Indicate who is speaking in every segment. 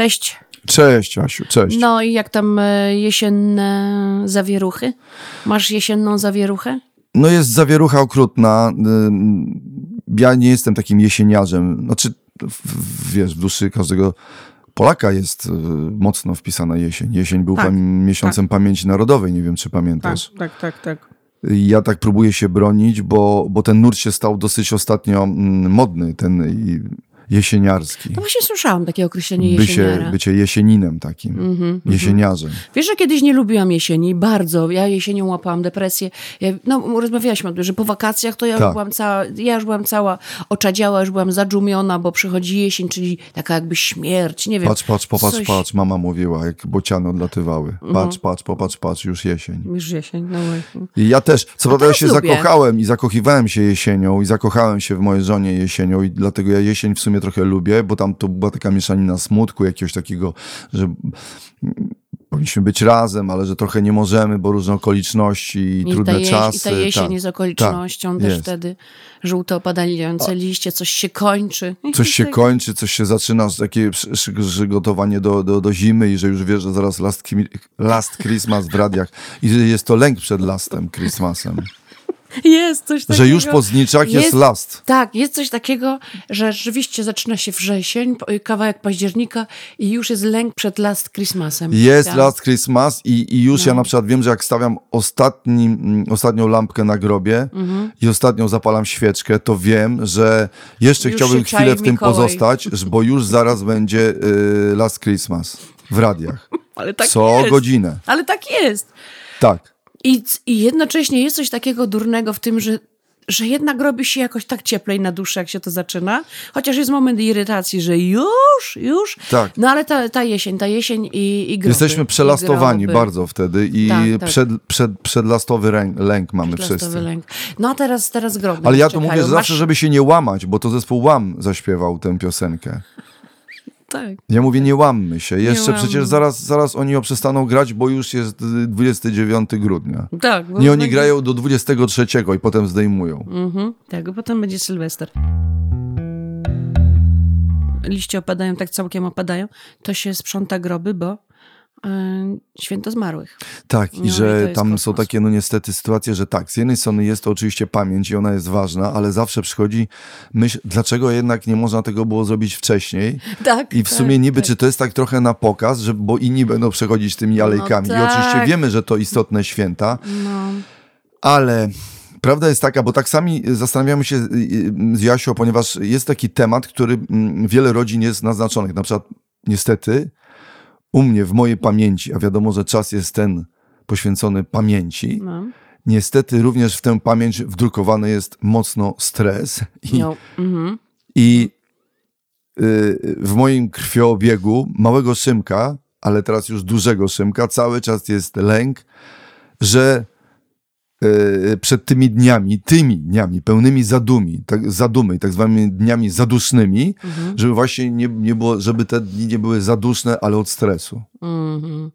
Speaker 1: Cześć.
Speaker 2: Cześć, Asiu, cześć.
Speaker 1: No i jak tam e, jesienne zawieruchy? Masz jesienną zawieruchę?
Speaker 2: No jest zawierucha okrutna. Ja nie jestem takim jesieniarzem. Znaczy, w- wiesz, w duszy każdego Polaka jest y, mocno wpisana jesień. Jesień był
Speaker 1: Tak,
Speaker 2: pam- miesiącem pamięci narodowej, nie wiem, czy pamiętasz.
Speaker 1: tak, tak, tak.
Speaker 2: Ja tak próbuję się bronić, bo, bo ten nurt się stał dosyć ostatnio mm, modny, ten jesieniarski.
Speaker 1: No właśnie słyszałam takie określenie
Speaker 2: Bycie,
Speaker 1: jesieniara.
Speaker 2: bycie jesieninem takim,
Speaker 1: Mhm,
Speaker 2: jesieniarzem.
Speaker 1: Wiesz, że kiedyś nie lubiłam jesieni, bardzo. Ja jesienią łapałam depresję. Ja, no, rozmawialiśmy o tym, że po wakacjach to ja już
Speaker 2: Tak.
Speaker 1: byłam cała, ja już byłam cała oczadziała, już byłam zadżumiona, bo przychodzi jesień, czyli taka jakby śmierć, nie wiem.
Speaker 2: Patrz, patrz, popatrz,
Speaker 1: coś-
Speaker 2: patrz, mama mówiła, jak bociany odlatywały.
Speaker 1: Mhm.
Speaker 2: Patrz, patrz, popatrz, patrz, już jesień.
Speaker 1: Już jesień, no właśnie.
Speaker 2: I ja też, co prawda ja się
Speaker 1: lubię.
Speaker 2: zakochałem i zakochiwałem się jesienią i zakochałem się w mojej żonie jesienią i dlatego ja jesień w sumie trochę lubię, bo tam to była taka mieszanina smutku, jakiegoś takiego, że powinniśmy być razem, ale że trochę nie możemy, bo różne okoliczności i, trudne
Speaker 1: ta, jeś,
Speaker 2: czasy.
Speaker 1: I ta jesień
Speaker 2: tak.
Speaker 1: jest okolicznością też
Speaker 2: jest.
Speaker 1: wtedy. Żółto opadające liście, coś się kończy.
Speaker 2: Coś się kończy, coś się zaczyna, takie przy- przy- przygotowanie do, do, do zimy i że już wiesz, że zaraz last, last Christmas w radiach i jest to lęk przed lastem Christmasem.
Speaker 1: Jest coś takiego.
Speaker 2: Że już po zniczach jest,
Speaker 1: Jest-
Speaker 2: last.
Speaker 1: Tak, jest coś takiego, że rzeczywiście zaczyna się wrzesień, kawałek października i już jest lęk przed Last Christmasem.
Speaker 2: Jest
Speaker 1: Tak.
Speaker 2: Last Christmas i, i już ja na przykład wiem, że jak stawiam ostatni, mm, ostatnią lampkę na grobie
Speaker 1: Mhm.
Speaker 2: i ostatnią zapalam świeczkę, to wiem, że jeszcze
Speaker 1: Już
Speaker 2: chciałbym chwilę w tym
Speaker 1: Mikołaj.
Speaker 2: pozostać, bo już zaraz będzie y, Last Christmas w radiach.
Speaker 1: Ale tak
Speaker 2: Co
Speaker 1: jest.
Speaker 2: godzinę.
Speaker 1: Ale tak jest.
Speaker 2: Tak.
Speaker 1: I, I jednocześnie jest coś takiego durnego w tym, że, że jednak robi się jakoś tak cieplej na duszę, jak się to zaczyna. Chociaż jest moment irytacji, że już, już.
Speaker 2: Tak.
Speaker 1: No ale ta, ta jesień, ta jesień i, i groby.
Speaker 2: Jesteśmy przelastowani bardzo wtedy i
Speaker 1: Tak, tak.
Speaker 2: Przed, przed, przedlastowy ręk, lęk mamy wszyscy.
Speaker 1: lęk. No a teraz, teraz groby
Speaker 2: Ale ja to mówię że zawsze,
Speaker 1: Masz-
Speaker 2: żeby się nie łamać, bo to zespół Łam zaśpiewał tę piosenkę.
Speaker 1: Tak.
Speaker 2: Ja mówię, nie łammy się. Jeszcze
Speaker 1: łammy.
Speaker 2: przecież zaraz, zaraz oni przestaną grać, bo już jest y, 29 grudnia.
Speaker 1: Tak. bo
Speaker 2: Nie oni
Speaker 1: będzie-
Speaker 2: grają do 23 i potem zdejmują.
Speaker 1: Mhm, tak, bo potem będzie Sylwester. Liście opadają, tak całkiem opadają. To się sprząta groby, bo święto zmarłych.
Speaker 2: Tak,
Speaker 1: No
Speaker 2: i
Speaker 1: i
Speaker 2: że
Speaker 1: jest
Speaker 2: tam
Speaker 1: kosmos.
Speaker 2: są takie, no niestety, sytuacje, że tak, z jednej strony jest to oczywiście pamięć i ona jest ważna, ale zawsze przychodzi myśl, dlaczego jednak nie można tego było zrobić wcześniej?
Speaker 1: Tak.
Speaker 2: I w sumie niby, czy to jest tak trochę na pokaz, że, bo inni będą przechodzić tymi alejkami. I oczywiście
Speaker 1: tak.
Speaker 2: wiemy, że to istotne święta,
Speaker 1: No,
Speaker 2: Ale prawda jest taka, bo tak sami zastanawiamy się y, y, z Jasią, ponieważ jest taki temat, który mm, wiele rodzin jest naznaczonych. Na przykład niestety u mnie, w mojej pamięci, a wiadomo, że czas jest ten poświęcony pamięci,
Speaker 1: no.
Speaker 2: niestety również w tę pamięć wdrukowany jest mocno stres i,
Speaker 1: no. Mhm.
Speaker 2: i y, w moim krwioobiegu małego Szymka, ale teraz już dużego Szymka, cały czas jest lęk, że przed tymi dniami, tymi dniami pełnymi zadumi, tak, zadumy, tak zwanymi dniami zadusznymi, żeby właśnie nie, nie było, żeby te dni nie były zaduszne, ale od stresu.
Speaker 1: Mhm.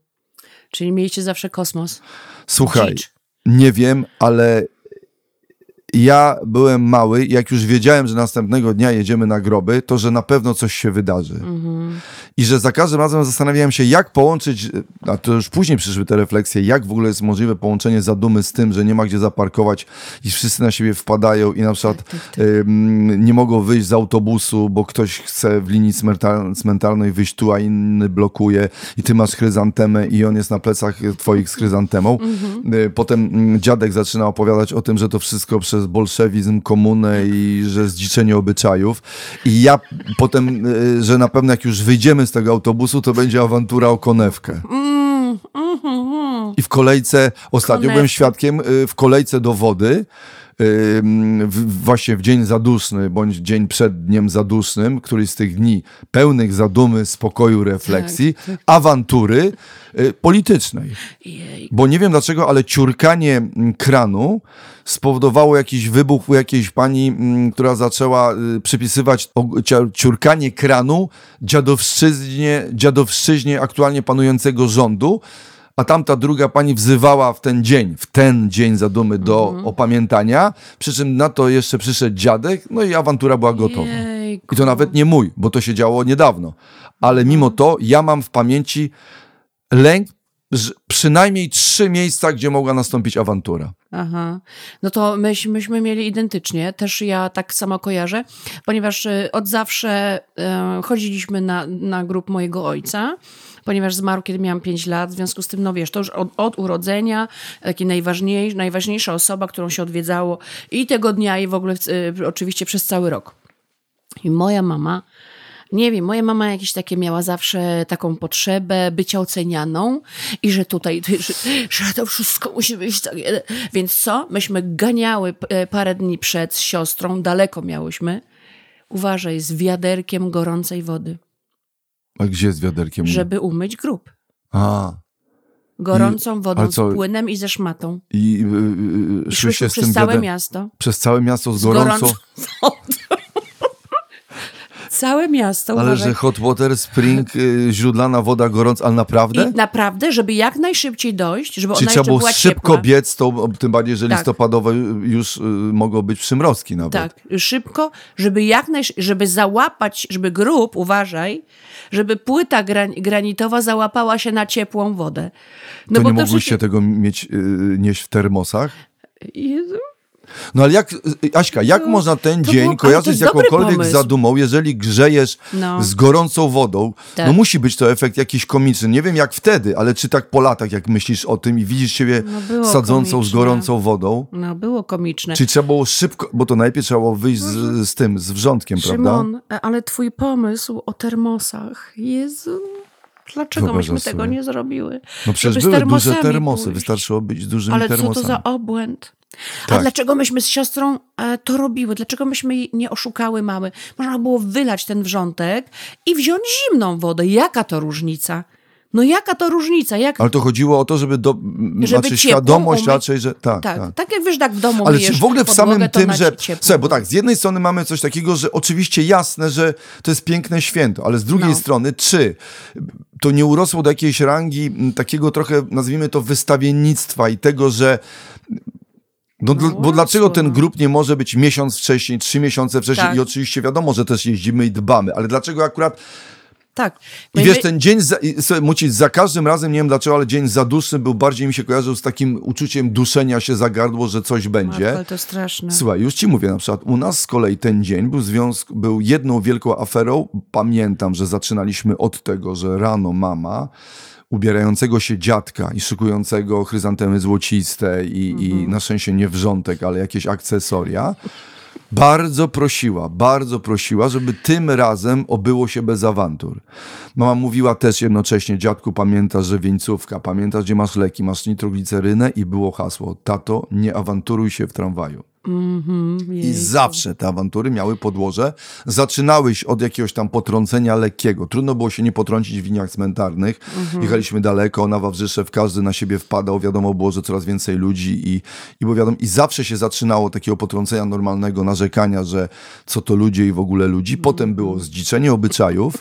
Speaker 1: Czyli mieliście zawsze kosmos.
Speaker 2: Słuchaj,
Speaker 1: Dzicz.
Speaker 2: nie wiem, ale ja byłem mały jak już wiedziałem, że następnego dnia jedziemy na groby, to że na pewno coś się wydarzy.
Speaker 1: Mhm.
Speaker 2: I że za każdym razem zastanawiałem się, jak połączyć, a to już później przyszły te refleksje, jak w ogóle jest możliwe połączenie zadumy z tym, że nie ma gdzie zaparkować i wszyscy na siebie wpadają i na przykład ym, nie mogą wyjść z autobusu, bo ktoś chce w linii cmentar- cmentarnej wyjść tu, a inny blokuje i ty masz chryzantemę i on jest na plecach twoich z chryzantemą. Y, Potem mm, dziadek zaczyna opowiadać o tym, że to wszystko przez bolszewizm, komunę i że zdziczenie obyczajów. I ja potem, y, że na pewno jak już wyjdziemy z tego autobusu, to będzie awantura o konewkę.
Speaker 1: Mm, mhm, mhm.
Speaker 2: I w kolejce, ostatnio byłem
Speaker 1: Konewkę.
Speaker 2: świadkiem, y, w kolejce do wody, w, właśnie w dzień zaduszny, bądź dzień przed dniem zadusznym, któryś z tych dni pełnych zadumy, spokoju, refleksji,
Speaker 1: Tak,
Speaker 2: awantury y, politycznej.
Speaker 1: Jej.
Speaker 2: Bo nie wiem dlaczego, ale ciurkanie mm, kranu spowodowało jakiś wybuch u jakiejś pani, mm, która zaczęła y, przypisywać ciurkanie kranu dziadowszczyźnie, dziadowszczyźnie aktualnie panującego rządu. A tamta druga pani wzywała w ten dzień, w ten dzień zadumy do
Speaker 1: Mhm.
Speaker 2: opamiętania, przy czym na to jeszcze przyszedł dziadek, no i awantura była gotowa.
Speaker 1: Jejku.
Speaker 2: I to nawet nie mój, bo to się działo niedawno. ale mimo to ja mam w pamięci lęk, przynajmniej trzy miejsca, gdzie mogła nastąpić awantura.
Speaker 1: Aha. No to myśmy, myśmy mieli identycznie. Też ja tak samo kojarzę, ponieważ y, od zawsze e, chodziliśmy na, na grób mojego ojca, ponieważ zmarł, kiedy miałam 5 lat. W związku z tym, no wiesz, to już od, od urodzenia, taki najważniejszy, najważniejsza osoba, którą się odwiedzało i tego dnia, i w ogóle y, oczywiście przez cały rok. I moja mama nie wiem, moja mama jakieś takie miała zawsze taką potrzebę bycia ocenianą i że tutaj, że, że to wszystko musi być takie. Więc co? Myśmy ganiały e, parę dni przed siostrą, daleko miałyśmy. Uważaj, z wiaderkiem gorącej wody.
Speaker 2: A gdzie z wiaderkiem?
Speaker 1: Żeby umyć grób.
Speaker 2: A.
Speaker 1: Gorącą wodą, z płynem i ze szmatą.
Speaker 2: I, yy,
Speaker 1: I szłyście przez całe miasto.
Speaker 2: Przez całe miasto z, z gorącą... wodą.
Speaker 1: Całe miasto.
Speaker 2: Ale uważaj. że hot water, spring, y, źródlana woda gorąca, ale naprawdę?
Speaker 1: I naprawdę, żeby jak najszybciej dojść, żeby
Speaker 2: Czyli
Speaker 1: ona
Speaker 2: trzeba było szybko
Speaker 1: ciepła.
Speaker 2: biec, to, tym bardziej, że tak. listopadowe już y, mogą być przymrozki nawet.
Speaker 1: Tak, szybko, żeby jak najszybciej, żeby załapać, żeby grób, uważaj, żeby płyta gran granitowa załapała się na ciepłą wodę.
Speaker 2: No to bo nie mogłyście się... tego mieć, yy, nieść w termosach?
Speaker 1: Jezu.
Speaker 2: No ale jak, Aśka, jak no, można ten dzień było, kojarzyć z jakąkolwiek zadumą, jeżeli grzejesz no. z gorącą wodą? Tak. No musi być to efekt jakiś komiczny. Nie wiem jak wtedy, ale czy tak po latach, jak myślisz o tym i widzisz siebie no sadzącą komiczne. z gorącą wodą?
Speaker 1: No było komiczne.
Speaker 2: Czy trzeba było szybko, bo to najpierw trzeba było wyjść z, z tym, z wrzątkiem,
Speaker 1: Szymon,
Speaker 2: prawda?
Speaker 1: ale twój pomysł o termosach, Jezu... Dlaczego Wyobrażam myśmy sobie. tego nie zrobiły?
Speaker 2: No przecież były duże termosy, pójść. wystarczyło być dużymi
Speaker 1: Ale
Speaker 2: termosami.
Speaker 1: Ale co to za obłęd? Tak. A dlaczego myśmy z siostrą e, to robiły? Dlaczego myśmy nie oszukały mamy? Można było wylać ten wrzątek i wziąć zimną wodę. Jaka to różnica? No jaka to różnica? Jak...
Speaker 2: Ale to chodziło o to, żeby, do, żeby znaczy świadomość umyć... raczej, że tak,
Speaker 1: tak, tak. Tak jak wiesz, tak w domu
Speaker 2: Ale czy w ogóle w samym tym, że...
Speaker 1: Słuchaj,
Speaker 2: bo tak, z jednej strony mamy coś takiego, że oczywiście jasne, że to jest piękne święto, ale z drugiej no. strony, czy to nie urosło do jakiejś rangi takiego trochę, nazwijmy to, wystawiennictwa i tego, że no, no bo dlaczego ten grup nie może być miesiąc wcześniej, trzy miesiące wcześniej tak. i oczywiście wiadomo, że też jeździmy i dbamy, ale dlaczego akurat
Speaker 1: tak.
Speaker 2: I wiesz, ten dzień, za, muci, za każdym razem, nie wiem dlaczego, ale dzień za dłuższy był bardziej mi się kojarzył z takim uczuciem duszenia się za gardło, że coś będzie.
Speaker 1: Ale to straszne.
Speaker 2: Słuchaj, już ci mówię, na przykład u nas z kolei ten dzień był, związk, był jedną wielką aferą. Pamiętam, że zaczynaliśmy od tego, że rano mama ubierającego się dziadka i szykującego chryzantemy złociste i, mhm. i na szczęście nie wrzątek, ale jakieś akcesoria, bardzo prosiła, bardzo prosiła, żeby tym razem obyło się bez awantur. Mama mówiła też jednocześnie, dziadku pamiętasz, że wieńcówka, pamiętasz, gdzie masz leki, masz nitroglicerynę i było hasło, tato, nie awanturuj się w tramwaju.
Speaker 1: Mm-hmm,
Speaker 2: I zawsze te awantury miały podłoże. Zaczynałeś od jakiegoś tam potrącenia lekkiego. Trudno było się nie potrącić w liniach cmentarnych. Mm-hmm. Jechaliśmy daleko, na Wawrzyszew, każdy na siebie wpadał. Wiadomo było, że coraz więcej ludzi i, i, bo wiadomo, i zawsze się zaczynało takiego potrącenia normalnego, narzekania, że co to ludzie i w ogóle ludzi. Potem mm-hmm. było zdziczenie obyczajów.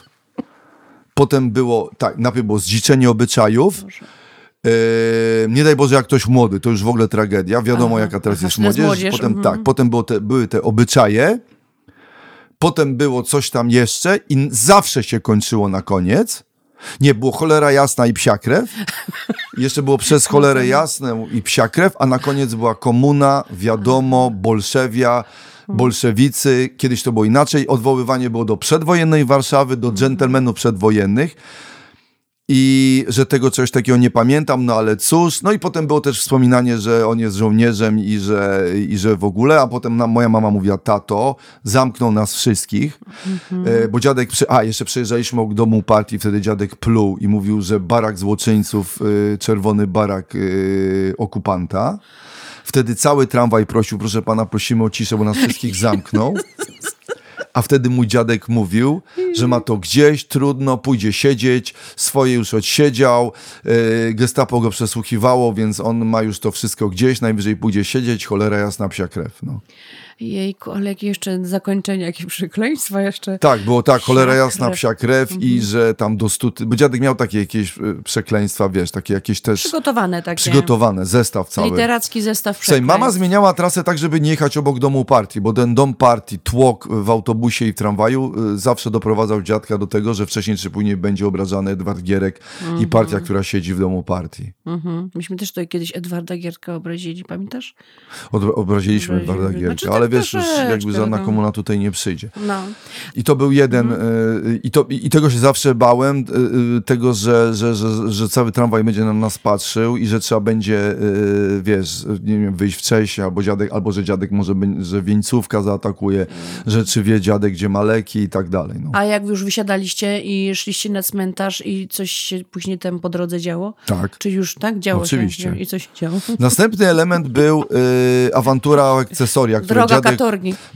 Speaker 2: Potem było, tak, najpierw było zdziczenie obyczajów. Boże nie daj Boże, jak ktoś młody, to już w ogóle tragedia. Wiadomo, aha, jaka teraz jest młodzież. młodzież. Potem mhm. tak, potem było te, były te obyczaje, potem było coś tam jeszcze i zawsze się kończyło na koniec. Nie, było cholera jasna i psia krew. Jeszcze było przez cholerę jasną i psia krew, a na koniec była komuna, wiadomo, bolszewia, bolszewicy. Kiedyś to było inaczej. Odwoływanie było do przedwojennej Warszawy, do dżentelmenów przedwojennych i że tego czegoś takiego nie pamiętam, no ale cóż. No i potem było też wspominanie, że on jest żołnierzem i że, i że w ogóle, a potem na, moja mama mówiła, tato, zamknął nas wszystkich, mhm. e, bo dziadek, przy, a jeszcze przejeżdżaliśmy obok domu partii, wtedy dziadek pluł i mówił, że barak złoczyńców, e, czerwony barak e, okupanta. Wtedy cały tramwaj prosił, proszę pana, prosimy o ciszę, bo nas wszystkich zamknął. A wtedy mój dziadek mówił, że ma to gdzieś, trudno, pójdzie siedzieć, swoje już odsiedział, yy, gestapo go przesłuchiwało, więc on ma już to wszystko gdzieś, najwyżej pójdzie siedzieć, cholera jasna, psia krew. No.
Speaker 1: Jejku, ale jakie jeszcze zakończenie, jakie przekleństwa jeszcze.
Speaker 2: Tak, było tak, cholera jasna, psia krew mhm. i że tam do stu... Bo dziadek miał takie jakieś e, przekleństwa, wiesz, takie jakieś też...
Speaker 1: Przygotowane takie.
Speaker 2: Przygotowane, zestaw cały.
Speaker 1: Literacki zestaw przekleństw.
Speaker 2: Słuchaj, mama zmieniała trasę tak, żeby nie jechać obok domu partii, bo ten dom partii, tłok w autobusie i w tramwaju e, zawsze doprowadzał dziadka do tego, że wcześniej czy później będzie obrażany Edward Gierek
Speaker 1: Mhm.
Speaker 2: i partia, która siedzi w domu partii.
Speaker 1: Mhm. Myśmy też tutaj kiedyś Edwarda Gierka obrazili, pamiętasz?
Speaker 2: Od, obraziliśmy
Speaker 1: Obrazili.
Speaker 2: Edwarda Gierka,
Speaker 1: Znaczy,
Speaker 2: ale
Speaker 1: tak
Speaker 2: wiesz, już jakby żadna
Speaker 1: no.
Speaker 2: komuna tutaj nie przyjdzie.
Speaker 1: No.
Speaker 2: I to był jeden,
Speaker 1: Mhm.
Speaker 2: y, i, to, i tego się zawsze bałem, y, y, tego, że, że, że, że cały tramwaj będzie na nas patrzył i że trzeba będzie, wiesz, nie wiem, wyjść wcześniej, albo dziadek, albo że dziadek może, że wieńcówka zaatakuje, że czy wie dziadek, gdzie ma leki i tak dalej. No.
Speaker 1: A jak już wysiadaliście i szliście na cmentarz i coś się później tam po drodze działo?
Speaker 2: Tak.
Speaker 1: Czy już tak działo
Speaker 2: Oczywiście.
Speaker 1: się? I co się działo?
Speaker 2: Następny element był y, awantura o akcesoria, które
Speaker 1: Droga
Speaker 2: dziadek,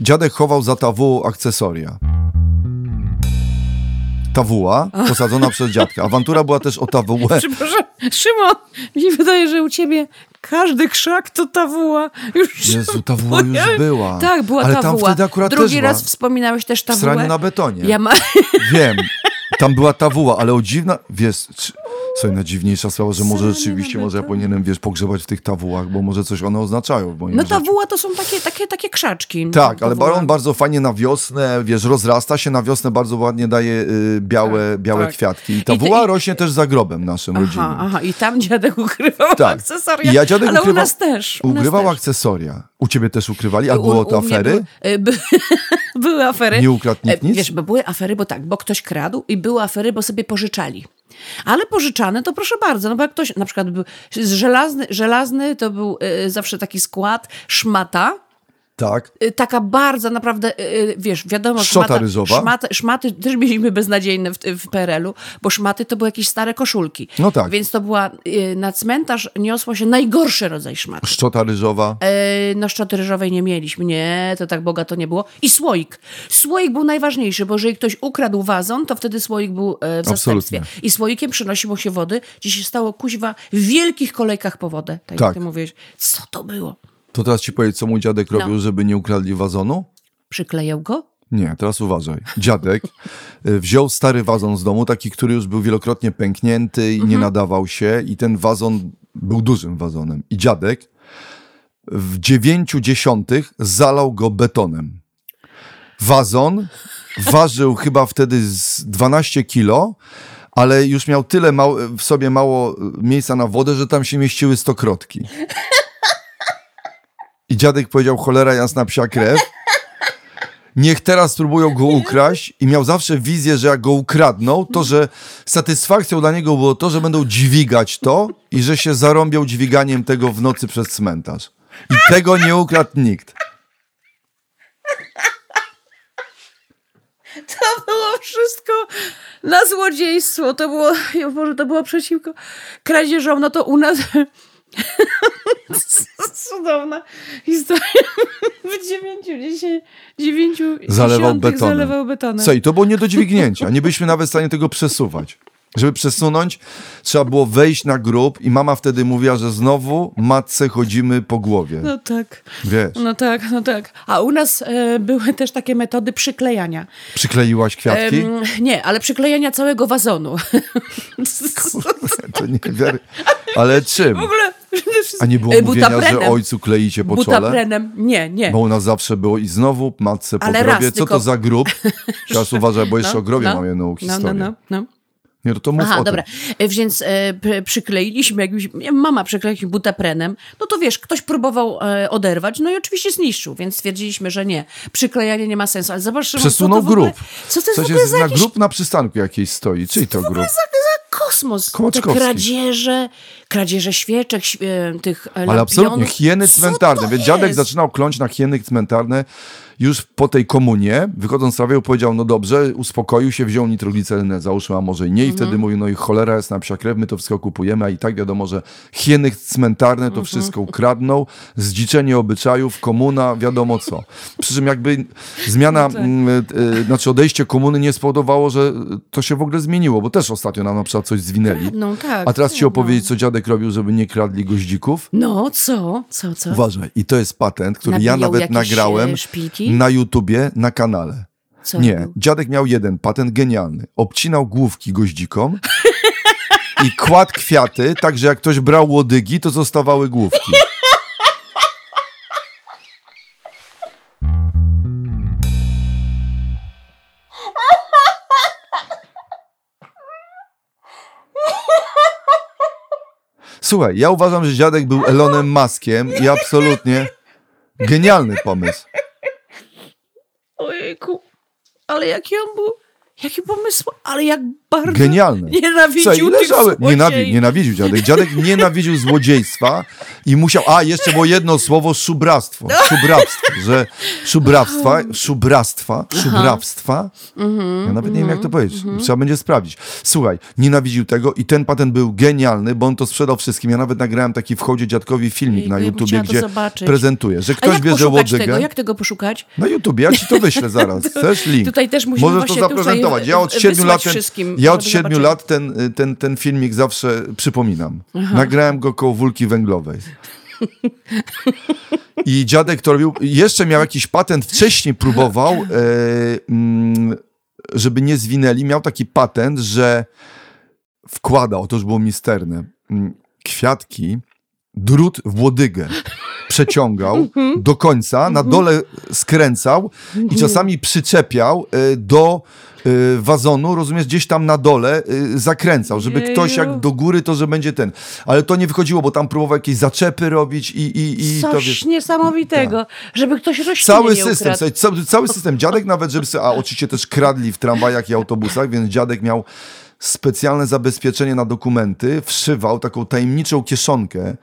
Speaker 2: dziadek chował za TW akcesoria. Tawuła posadzona przez dziadka. Awantura była też o tawułę.
Speaker 1: Przepraszam, Szymon, mi się wydaje, że u ciebie każdy krzak to tawuła. Już
Speaker 2: Jezu, tawuła już była.
Speaker 1: Tak, była
Speaker 2: Ale
Speaker 1: tawuła.
Speaker 2: tam wtedy akurat
Speaker 1: Drugi
Speaker 2: też
Speaker 1: raz
Speaker 2: była.
Speaker 1: wspominałeś też
Speaker 2: W
Speaker 1: tawułę.
Speaker 2: sraniu na betonie.
Speaker 1: Ja ma...
Speaker 2: Wiem. Tam była tawuła, ale o dziwna... Wiesz, słuchaj, najdziwniejsza sprawa, że może rzeczywiście, może ja powinienem, wiesz, pogrzebać w tych tawułach, bo może coś one oznaczają w moim
Speaker 1: No tawuła to są takie, takie, takie krzaczki.
Speaker 2: Tak, ale
Speaker 1: Tawuła.
Speaker 2: on bardzo fajnie na wiosnę, wiesz, rozrasta się, na wiosnę bardzo ładnie daje y, białe,
Speaker 1: Tak,
Speaker 2: białe
Speaker 1: tak.
Speaker 2: kwiatki. I
Speaker 1: I
Speaker 2: ta
Speaker 1: ty-
Speaker 2: wuła
Speaker 1: i-
Speaker 2: rośnie też za grobem naszym rodzinnym.
Speaker 1: Aha, aha, i tam dziadek ukrywał
Speaker 2: Tak.
Speaker 1: akcesoria.
Speaker 2: I ja dziadek
Speaker 1: ale
Speaker 2: ukrywał-
Speaker 1: u nas też. U
Speaker 2: Ukrywał akcesoria. U ciebie też ukrywali? A
Speaker 1: U-
Speaker 2: było to afery?
Speaker 1: E, by, były afery.
Speaker 2: Nie ukradł nikt
Speaker 1: E,
Speaker 2: nic?
Speaker 1: Wiesz, bo były afery, bo tak, bo ktoś kradł i były afery, bo sobie pożyczali. Ale pożyczane to proszę bardzo, no bo jak ktoś na przykład był żelazny, żelazny to był e, zawsze taki skład, szmata,
Speaker 2: Tak.
Speaker 1: y, taka bardzo naprawdę, y, y, wiesz, wiadomo, szmata? Szmaty, szmaty też mieliśmy beznadziejne w, w PRL-u, bo szmaty to były jakieś stare koszulki.
Speaker 2: No tak.
Speaker 1: Więc to była, na cmentarz niosło się najgorszy rodzaj szmaty.
Speaker 2: Szczota ryżowa.
Speaker 1: E, no szczoty ryżowej nie mieliśmy, nie, to tak bogato nie było. I słoik. Słoik był najważniejszy, bo jeżeli ktoś ukradł wazon, to wtedy słoik był e, w zastępstwie.
Speaker 2: Absolutnie.
Speaker 1: I słoikiem przynosiło się wody, gdzie się stało kuźwa w wielkich kolejkach po wodę. Tak,
Speaker 2: Tak.
Speaker 1: jak ty mówiłeś. Co to było?
Speaker 2: To teraz ci powiedz, co mój dziadek
Speaker 1: No.
Speaker 2: robił, żeby nie ukradli wazonu?
Speaker 1: Przyklejał go?
Speaker 2: Nie, teraz uważaj. Dziadek y, wziął stary wazon z domu, taki, który już był wielokrotnie pęknięty i nie nadawał się i ten wazon był dużym wazonem. I dziadek w dziewięciu dziesiątych zalał go betonem. Wazon ważył chyba wtedy z 12 kilo, ale już miał tyle w sobie mało y, miejsca na wodę, że tam się mieściły stokrotki. I dziadek powiedział, cholera jasna psia krew, niech teraz spróbują go ukraść i miał zawsze wizję, że jak go ukradną, to że satysfakcją dla niego było to, że będą dźwigać to i że się zarąbią dźwiganiem tego w nocy przez cmentarz. I tego nie ukradł nikt.
Speaker 1: To było wszystko na złodziejstwo. To było, Boże, to było przeciwko kradzieżom. No to u nas cudowna historia. W dziewięciu, dziewięciu
Speaker 2: Zalewał betonem.
Speaker 1: Zalewał betonem.
Speaker 2: Co i to było nie do dźwignięcia. Nie byliśmy nawet w stanie tego przesuwać. Żeby przesunąć, trzeba było wejść na grób i mama wtedy mówiła, że znowu matce chodzimy po głowie.
Speaker 1: No tak,
Speaker 2: Wiesz,
Speaker 1: no tak, no tak. A u nas e, były też takie metody przyklejania.
Speaker 2: przykleiłaś kwiatki?
Speaker 1: Nie, ale przyklejania całego wazonu.
Speaker 2: To nie wiary. Ale czym?
Speaker 1: w ogóle
Speaker 2: A nie było
Speaker 1: E,
Speaker 2: mówienia, że ojcu kleicie po czole?
Speaker 1: Butaprenem. Nie, nie.
Speaker 2: Bo u nas zawsze było i znowu matce po
Speaker 1: Ale
Speaker 2: grobie.
Speaker 1: raz
Speaker 2: Co to
Speaker 1: tylko-
Speaker 2: za grób? Teraz uważaj, bo jeszcze
Speaker 1: No,
Speaker 2: o grobie
Speaker 1: no,
Speaker 2: mam jedną
Speaker 1: No,
Speaker 2: historię.
Speaker 1: no, no, no.
Speaker 2: Nie, to, to mów
Speaker 1: Aha,
Speaker 2: o
Speaker 1: dobra.
Speaker 2: tym.
Speaker 1: E, Więc e, pr- przykleiliśmy, jakbyś, nie, mama przykleiliśmy butaprenem, no to wiesz, ktoś próbował e, oderwać, no i oczywiście zniszczył, więc stwierdziliśmy, że nie. Przyklejanie nie ma sensu, ale zobacz, Szymon,
Speaker 2: Przesunął
Speaker 1: co to w ogóle,
Speaker 2: grób.
Speaker 1: Co to jest
Speaker 2: Coś
Speaker 1: w ogóle
Speaker 2: jest
Speaker 1: za
Speaker 2: na
Speaker 1: jakiś
Speaker 2: grób na przystanku jakiejś stoi. Czyj to grób?
Speaker 1: za, kosmos? Te kradzieże, kradzieże świeczek, świ- e, tych e,
Speaker 2: Ale absolutnie,
Speaker 1: lampionów.
Speaker 2: hieny cmentarne. Więc dziadek zaczynał kląć na hieny cmentarne już po tej komunie. Wychodząc z rawią powiedział, no dobrze, uspokoił się, wziął nitroglicerynę, załóżmy, a może i nie. I
Speaker 1: Mhm.
Speaker 2: wtedy mówił, no i cholera jest na psia krew, my to wszystko kupujemy, a i tak wiadomo, że hieny cmentarne
Speaker 1: Mhm.
Speaker 2: to wszystko ukradną, zdziczenie obyczajów, komuna, wiadomo co. Przy czym jakby zmiana, mm, y, znaczy odejście komuny nie spowodowało, że to się w ogóle zmieniło, bo też ostatnio nam na przykład coś zwinęli.
Speaker 1: No tak.
Speaker 2: A teraz ci opowiedzieć, co dziadek robił, żeby nie kradli goździków?
Speaker 1: No, co? Co, co?
Speaker 2: Uważaj, i to jest patent, który ja
Speaker 1: Nabijał
Speaker 2: nawet
Speaker 1: jakieś,
Speaker 2: nagrałem
Speaker 1: e,
Speaker 2: na YouTubie, na kanale.
Speaker 1: Co
Speaker 2: nie, dziadek miał jeden patent genialny. Obcinał główki goździkom i kładł kwiaty, tak że jak ktoś brał łodygi, to zostawały główki. Słuchaj, ja uważam, że dziadek był Elonem Maskiem i absolutnie genialny pomysł.
Speaker 1: Ojejku, ale jaki on był, jaki pomysł, ale jak bardzo
Speaker 2: Genialny.
Speaker 1: nienawidził
Speaker 2: Słuchaj,
Speaker 1: tych
Speaker 2: leżały,
Speaker 1: złodziei.
Speaker 2: nienawi, nienawidził dziadek. Dziadek nienawidził złodziejstwa i musiał, a jeszcze było jedno słowo, szubractwo. Szubractwo, że szubrawstwa, szubractwa, szubrawstwa.
Speaker 1: Mhm,
Speaker 2: Ja nawet nie wiem, jak to powiedzieć. Trzeba będzie sprawdzić. Słuchaj, nienawidził tego i ten patent był genialny, bo on to sprzedał wszystkim. Ja nawet nagrałem taki w hołdzie dziadkowi filmik
Speaker 1: Jejku,
Speaker 2: na YouTubie, gdzie
Speaker 1: zobaczyć.
Speaker 2: prezentuje, że ktoś bierze łodygę.
Speaker 1: tego? Jak tego poszukać?
Speaker 2: Na YouTubie, ja ci to wyślę zaraz. Chcesz link?
Speaker 1: Tutaj też musimy
Speaker 2: Możesz to
Speaker 1: właśnie
Speaker 2: Ja od siedmiu lat, ten, ja od
Speaker 1: żeby
Speaker 2: siedmiu
Speaker 1: zobaczyli.
Speaker 2: lat ten, ten, ten filmik zawsze przypominam. Nagrałem go koło Wólki Węglowej. I dziadek to robił. Jeszcze miał jakiś patent, wcześniej próbował, e, mm, żeby nie zwinęli. Miał taki patent, że wkładał, to już było misterne, mm, kwiatki, drut w łodygę. Przeciągał
Speaker 1: Mhm.
Speaker 2: do końca, na dole skręcał i czasami przyczepiał e, do e, wazonu, rozumiesz, gdzieś tam na dole e, zakręcał, żeby ktoś jak do góry, to że będzie ten. Ale to nie wychodziło, bo tam próbował jakieś zaczepy robić i, i, i to
Speaker 1: Coś
Speaker 2: wiesz.
Speaker 1: niesamowitego, żeby ktoś rośliny
Speaker 2: Cały system, cały, cały system. Dziadek nawet, żeby sobie, a oczywiście też kradli w tramwajach i autobusach, więc dziadek miał specjalne zabezpieczenie na dokumenty, wszywał taką tajemniczą kieszonkę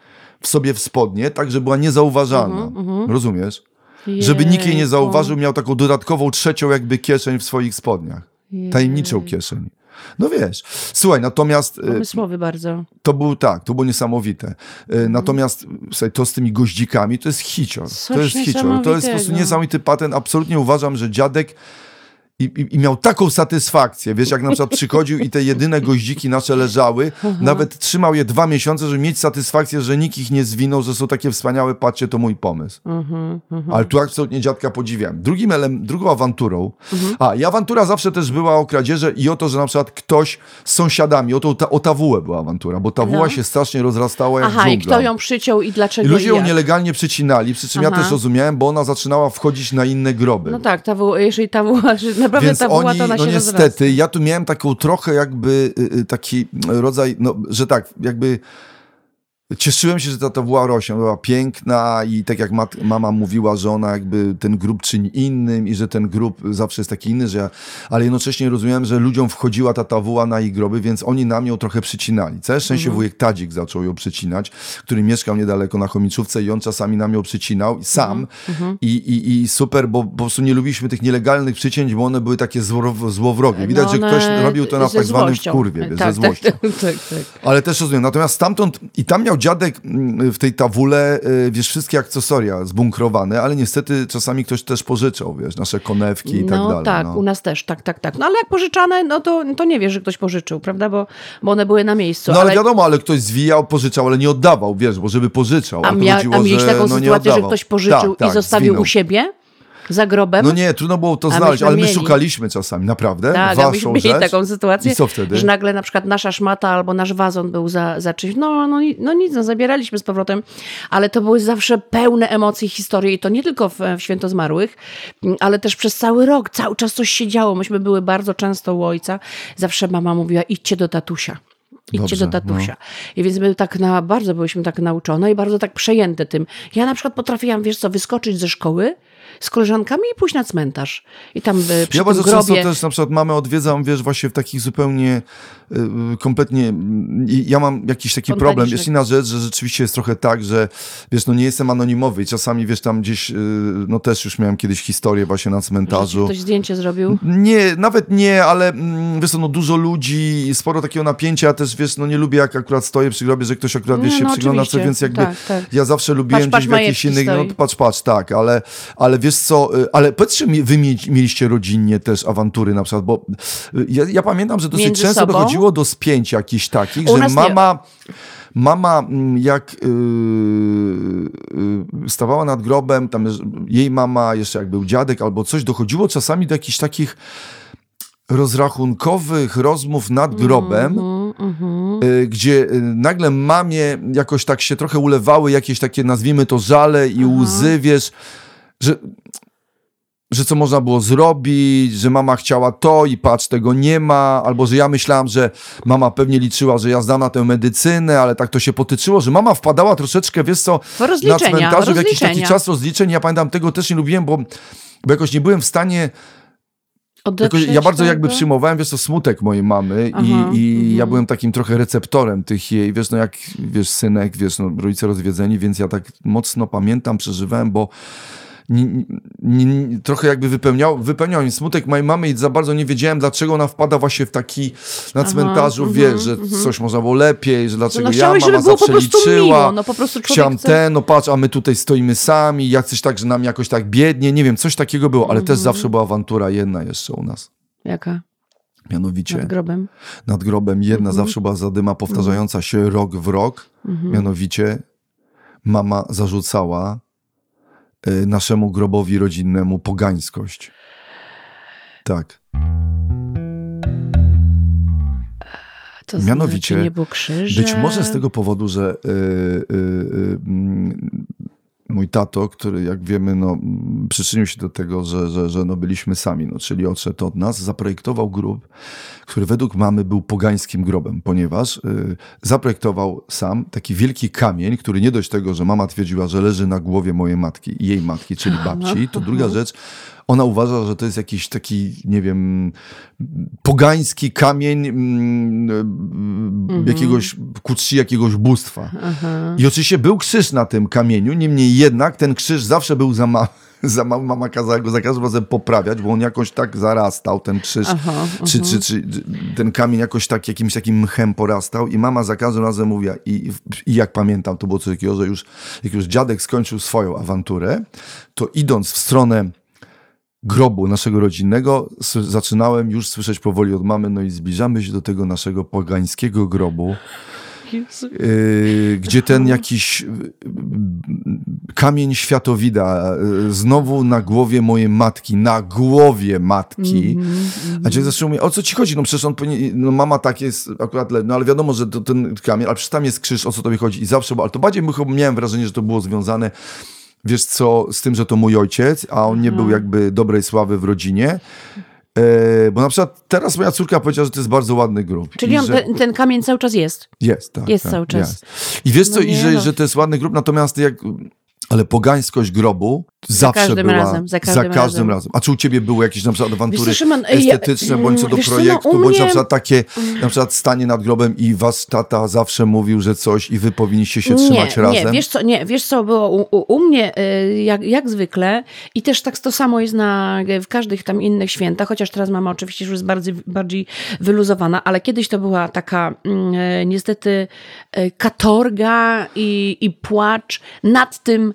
Speaker 2: w sobie w spodnie, tak, żeby była niezauważalna. Rozumiesz? Żeby nikt jej nie
Speaker 1: Jejku.
Speaker 2: zauważył, miał taką dodatkową trzecią jakby kieszeń w swoich spodniach. Tajemniczą kieszeń. No wiesz, słuchaj, natomiast y,
Speaker 1: Pomysłowy bardzo.
Speaker 2: to był tak, to było niesamowite. Y, Natomiast słuchaj, to z tymi goździkami to jest hicior.
Speaker 1: Coś
Speaker 2: to jest hicior. To jest po prostu niesamowity patent. Absolutnie uważam, że dziadek i, i, i miał taką satysfakcję, wiesz, jak na przykład przychodził i te jedyne goździki nasze leżały, nawet trzymał je dwa miesiące, żeby mieć satysfakcję, że nikt ich nie zwinął, że są takie wspaniałe, patrzcie, to mój pomysł.
Speaker 1: Mhm,
Speaker 2: Ale tu absolutnie dziadka podziwiam. Drugim elem, drugą awanturą,
Speaker 1: Mhm.
Speaker 2: a i awantura zawsze też była o kradzieże i o to, że na przykład ktoś z sąsiadami, o, to, ta, o tawułę była awantura, bo tawuła
Speaker 1: No.
Speaker 2: się strasznie rozrastała jak
Speaker 1: Aha, i
Speaker 2: dżungla.
Speaker 1: kto ją przyciął i dlaczego
Speaker 2: I ludzie
Speaker 1: i
Speaker 2: ją nielegalnie przycinali, przy czym ja
Speaker 1: Aha.
Speaker 2: też rozumiałem, bo ona zaczynała wchodzić na inne groby.
Speaker 1: No tak, ta w, jeżeli ta była, że naprawdę
Speaker 2: Więc
Speaker 1: ta była,
Speaker 2: oni,
Speaker 1: to ona
Speaker 2: no niestety,
Speaker 1: rozrasta.
Speaker 2: ja tu miałem taką trochę jakby y, y, taki rodzaj, no, że tak, jakby cieszyłem się, że ta tawuła rośnie, ona była piękna i tak jak mat, mama mówiła, że ona jakby ten grób czyni innym i że ten grób zawsze jest taki inny, że ja, ale jednocześnie rozumiałem, że ludziom wchodziła ta tawuła na ich groby, więc oni nam ją trochę przycinali. Całe szczęście
Speaker 1: Mhm.
Speaker 2: wujek Tadzik zaczął ją przycinać, który mieszkał niedaleko na Chomiczówce i on czasami nam ją przycinał sam
Speaker 1: Mhm.
Speaker 2: I, i, i super, bo po prostu nie lubiliśmy tych nielegalnych przycięć, bo one były takie zło, złowrogie. Widać,
Speaker 1: No
Speaker 2: że ktoś robił to na tak zwanym kurwie,
Speaker 1: tak,
Speaker 2: ze złością.
Speaker 1: Tak, tak, tak.
Speaker 2: Ale też rozumiem. Natomiast stamtąd, i tam miał dziadek mm, w tej tawule, y, wiesz, wszystkie akcesoria zbunkrowane, ale niestety czasami ktoś też pożyczał, wiesz, nasze konewki i tak
Speaker 1: no
Speaker 2: dalej.
Speaker 1: tak,
Speaker 2: no.
Speaker 1: u nas też, tak, tak, tak. No ale jak pożyczane, no to, to nie wiesz, że ktoś pożyczył, prawda, bo, bo one były na miejscu.
Speaker 2: No ale,
Speaker 1: ale
Speaker 2: wiadomo, ale ktoś zwijał, pożyczał, ale nie oddawał, wiesz, bo żeby pożyczał.
Speaker 1: a, mia,
Speaker 2: chodziło,
Speaker 1: a mieliście taką
Speaker 2: no,
Speaker 1: sytuację, że ktoś pożyczył
Speaker 2: Tak,
Speaker 1: i
Speaker 2: tak,
Speaker 1: zostawił
Speaker 2: zwinął.
Speaker 1: u siebie za grobem?
Speaker 2: No nie, trudno było to znaleźć, ale my
Speaker 1: mieli.
Speaker 2: szukaliśmy czasami, naprawdę.
Speaker 1: Tak,
Speaker 2: waszą
Speaker 1: myśmy mieli
Speaker 2: rzecz.
Speaker 1: taką sytuację,
Speaker 2: I co wtedy?
Speaker 1: że nagle na przykład nasza szmata albo nasz wazon był za, za czymś. No, no, no nic, no, zabieraliśmy z powrotem, ale to były zawsze pełne emocji historie i to nie tylko w, w Święto Zmarłych, m, ale też przez cały rok, cały czas coś się działo. Myśmy były bardzo często u ojca. Zawsze mama mówiła, idźcie do tatusia. Idźcie
Speaker 2: Dobrze,
Speaker 1: do tatusia. I więc my tak na, bardzo byliśmy tak nauczone i bardzo tak przejęte tym. Ja na przykład potrafiłam, wiesz co, wyskoczyć ze szkoły z koleżankami i pójść na cmentarz. I tam y, przy
Speaker 2: Ja bardzo
Speaker 1: grobie...
Speaker 2: często też na przykład mamy odwiedzam, wiesz, właśnie w takich zupełnie y, kompletnie, mm, ja mam jakiś taki problem. Jest inna rzecz, że rzeczywiście jest trochę tak, że wiesz, no nie jestem anonimowy i czasami, wiesz, tam gdzieś, y, no też już miałem kiedyś historię właśnie na cmentarzu.
Speaker 1: ktoś zdjęcie zrobił.
Speaker 2: Nie, nawet nie, ale mm, wiesz no dużo ludzi, sporo takiego napięcia, też wiesz, no nie lubię jak akurat stoję przy grobie, że ktoś akurat, wiesz, się
Speaker 1: no
Speaker 2: przygląda, co, więc jakby
Speaker 1: Tak, tak.
Speaker 2: ja zawsze lubiłem
Speaker 1: patrz,
Speaker 2: gdzieś w jakichś innych, no patrz, patrz, tak, ale, ale wiesz co, y, ale powiedz, czy mi- wy mie- mieliście rodzinnie też awantury na przykład, bo y, ja, ja pamiętam, że dosyć
Speaker 1: Między
Speaker 2: często
Speaker 1: sobą?
Speaker 2: dochodziło do spięć jakichś takich,
Speaker 1: U
Speaker 2: że
Speaker 1: nie.
Speaker 2: mama... Mama, mm, jak yy, yy, stawała nad grobem, tam jej mama, jeszcze jak był dziadek albo coś, dochodziło czasami do jakichś takich rozrachunkowych rozmów nad grobem, y, gdzie y, nagle mamie jakoś tak się trochę ulewały jakieś takie, nazwijmy to, żale i łzy, wiesz, że że co można było zrobić, że mama chciała to i patrz, tego nie ma, albo że ja myślałam, że mama pewnie liczyła, że ja zdam na tę medycynę, ale tak to się potyczyło, że mama wpadała troszeczkę, wiesz co, na cmentarzu w jakiś taki czas rozliczeń. Ja pamiętam, tego też nie lubiłem, bo, bo jakoś nie byłem w stanie Jakoś, ja bardzo tego? jakby przyjmowałem, wiesz, to smutek mojej mamy Aha, i, i ja mhm. byłem takim trochę receptorem tych jej, wiesz, no jak, wiesz, synek, wiesz, no rodzice rozwiedzeni, więc ja tak mocno pamiętam, przeżywałem, bo nie, nie, trochę jakby wypełniał, wypełniał mi smutek mojej mamy i za bardzo nie wiedziałem, dlaczego ona wpada właśnie w taki na cmentarzu, Aha, wiesz, mm, że mm. coś można było lepiej, że dlaczego no, ja, mama żeby zawsze liczyła. Miło. No, po prostu chciałam chce... ten, no patrz, a my tutaj stoimy sami, jacyś tak, że nam jakoś tak biednie, nie wiem, coś takiego było, ale też mhm. zawsze była awantura jedna jeszcze u nas.
Speaker 1: Jaka?
Speaker 2: Mianowicie.
Speaker 1: Nad grobem.
Speaker 2: Nad grobem. Jedna mhm. zawsze była zadyma powtarzająca się rok w rok. Mhm. Mianowicie mama zarzucała naszemu grobowi rodzinnemu pogańskość. Tak.
Speaker 1: To Mianowicie, nie było
Speaker 2: być może z tego powodu, że yy, yy, yy, mój tato, który jak wiemy, no, przyczynił się do tego, że, że, że no, byliśmy sami, no, czyli odszedł od nas, zaprojektował grób, który według mamy był pogańskim grobem, ponieważ y, zaprojektował sam taki wielki kamień, który nie dość tego, że mama twierdziła, że leży na głowie mojej matki i jej matki, czyli babci, to druga rzecz, ona uważa, że to jest jakiś taki, nie wiem, pogański kamień mm, mhm. jakiegoś ku czci jakiegoś bóstwa. Aha. I oczywiście był krzyż na tym kamieniu, niemniej jednak ten krzyż zawsze był za mały za mama kazała go za każdym razem poprawiać, bo on jakoś tak zarastał, ten krzyż, aha, czy, czy, czy, ten kamień jakoś tak jakimś takim mchem porastał i mama za każdym razem mówiła i, i jak pamiętam, to było coś takiego, że już, jak już dziadek skończył swoją awanturę, to idąc w stronę grobu naszego rodzinnego zaczynałem już słyszeć powoli od mamy, no i zbliżamy się do tego naszego pogańskiego grobu, yy, gdzie ten jakiś yy, kamień światowida yy, znowu na głowie mojej matki, na głowie matki. Mm -hmm, A dzień zaczął mówić, o co ci chodzi? No przecież on no mama tak jest akurat, no ale wiadomo, że to ten kamień, ale przecież tam jest krzyż, o co tobie chodzi i zawsze, ale to bardziej miałem wrażenie, że to było związane wiesz co, z tym, że to mój ojciec, a on nie był mhm. jakby dobrej sławy w rodzinie. E, bo na przykład teraz moja córka powiedziała, że to jest bardzo ładny grób.
Speaker 1: Czyli on, że... ten, ten, kamień cały czas jest?
Speaker 2: Jest, tak.
Speaker 1: Jest
Speaker 2: tak,
Speaker 1: cały czas. Jest.
Speaker 2: I wiesz co, no i że, no. że to jest ładny grób, natomiast jak ale pogańskość grobu zawsze za każdym była
Speaker 1: razem, za każdym,
Speaker 2: za każdym razem. razem. A czy u ciebie były jakieś na przykład awantury
Speaker 1: wiesz, Szymon,
Speaker 2: estetyczne, ja, bądź co do projektu, co, no, bądź na przykład takie, na przykład stanie nad grobem i was tata zawsze mówił, że coś i wy powinniście się trzymać
Speaker 1: nie,
Speaker 2: razem?
Speaker 1: Nie, wiesz co, nie, wiesz co było u, u, u mnie y, jak, jak zwykle i też tak to samo jest na, w każdych tam innych świętach, chociaż teraz mama oczywiście już jest bardziej, bardziej wyluzowana, ale kiedyś to była taka mm, e, niestety e, katorga i, i płacz nad tym,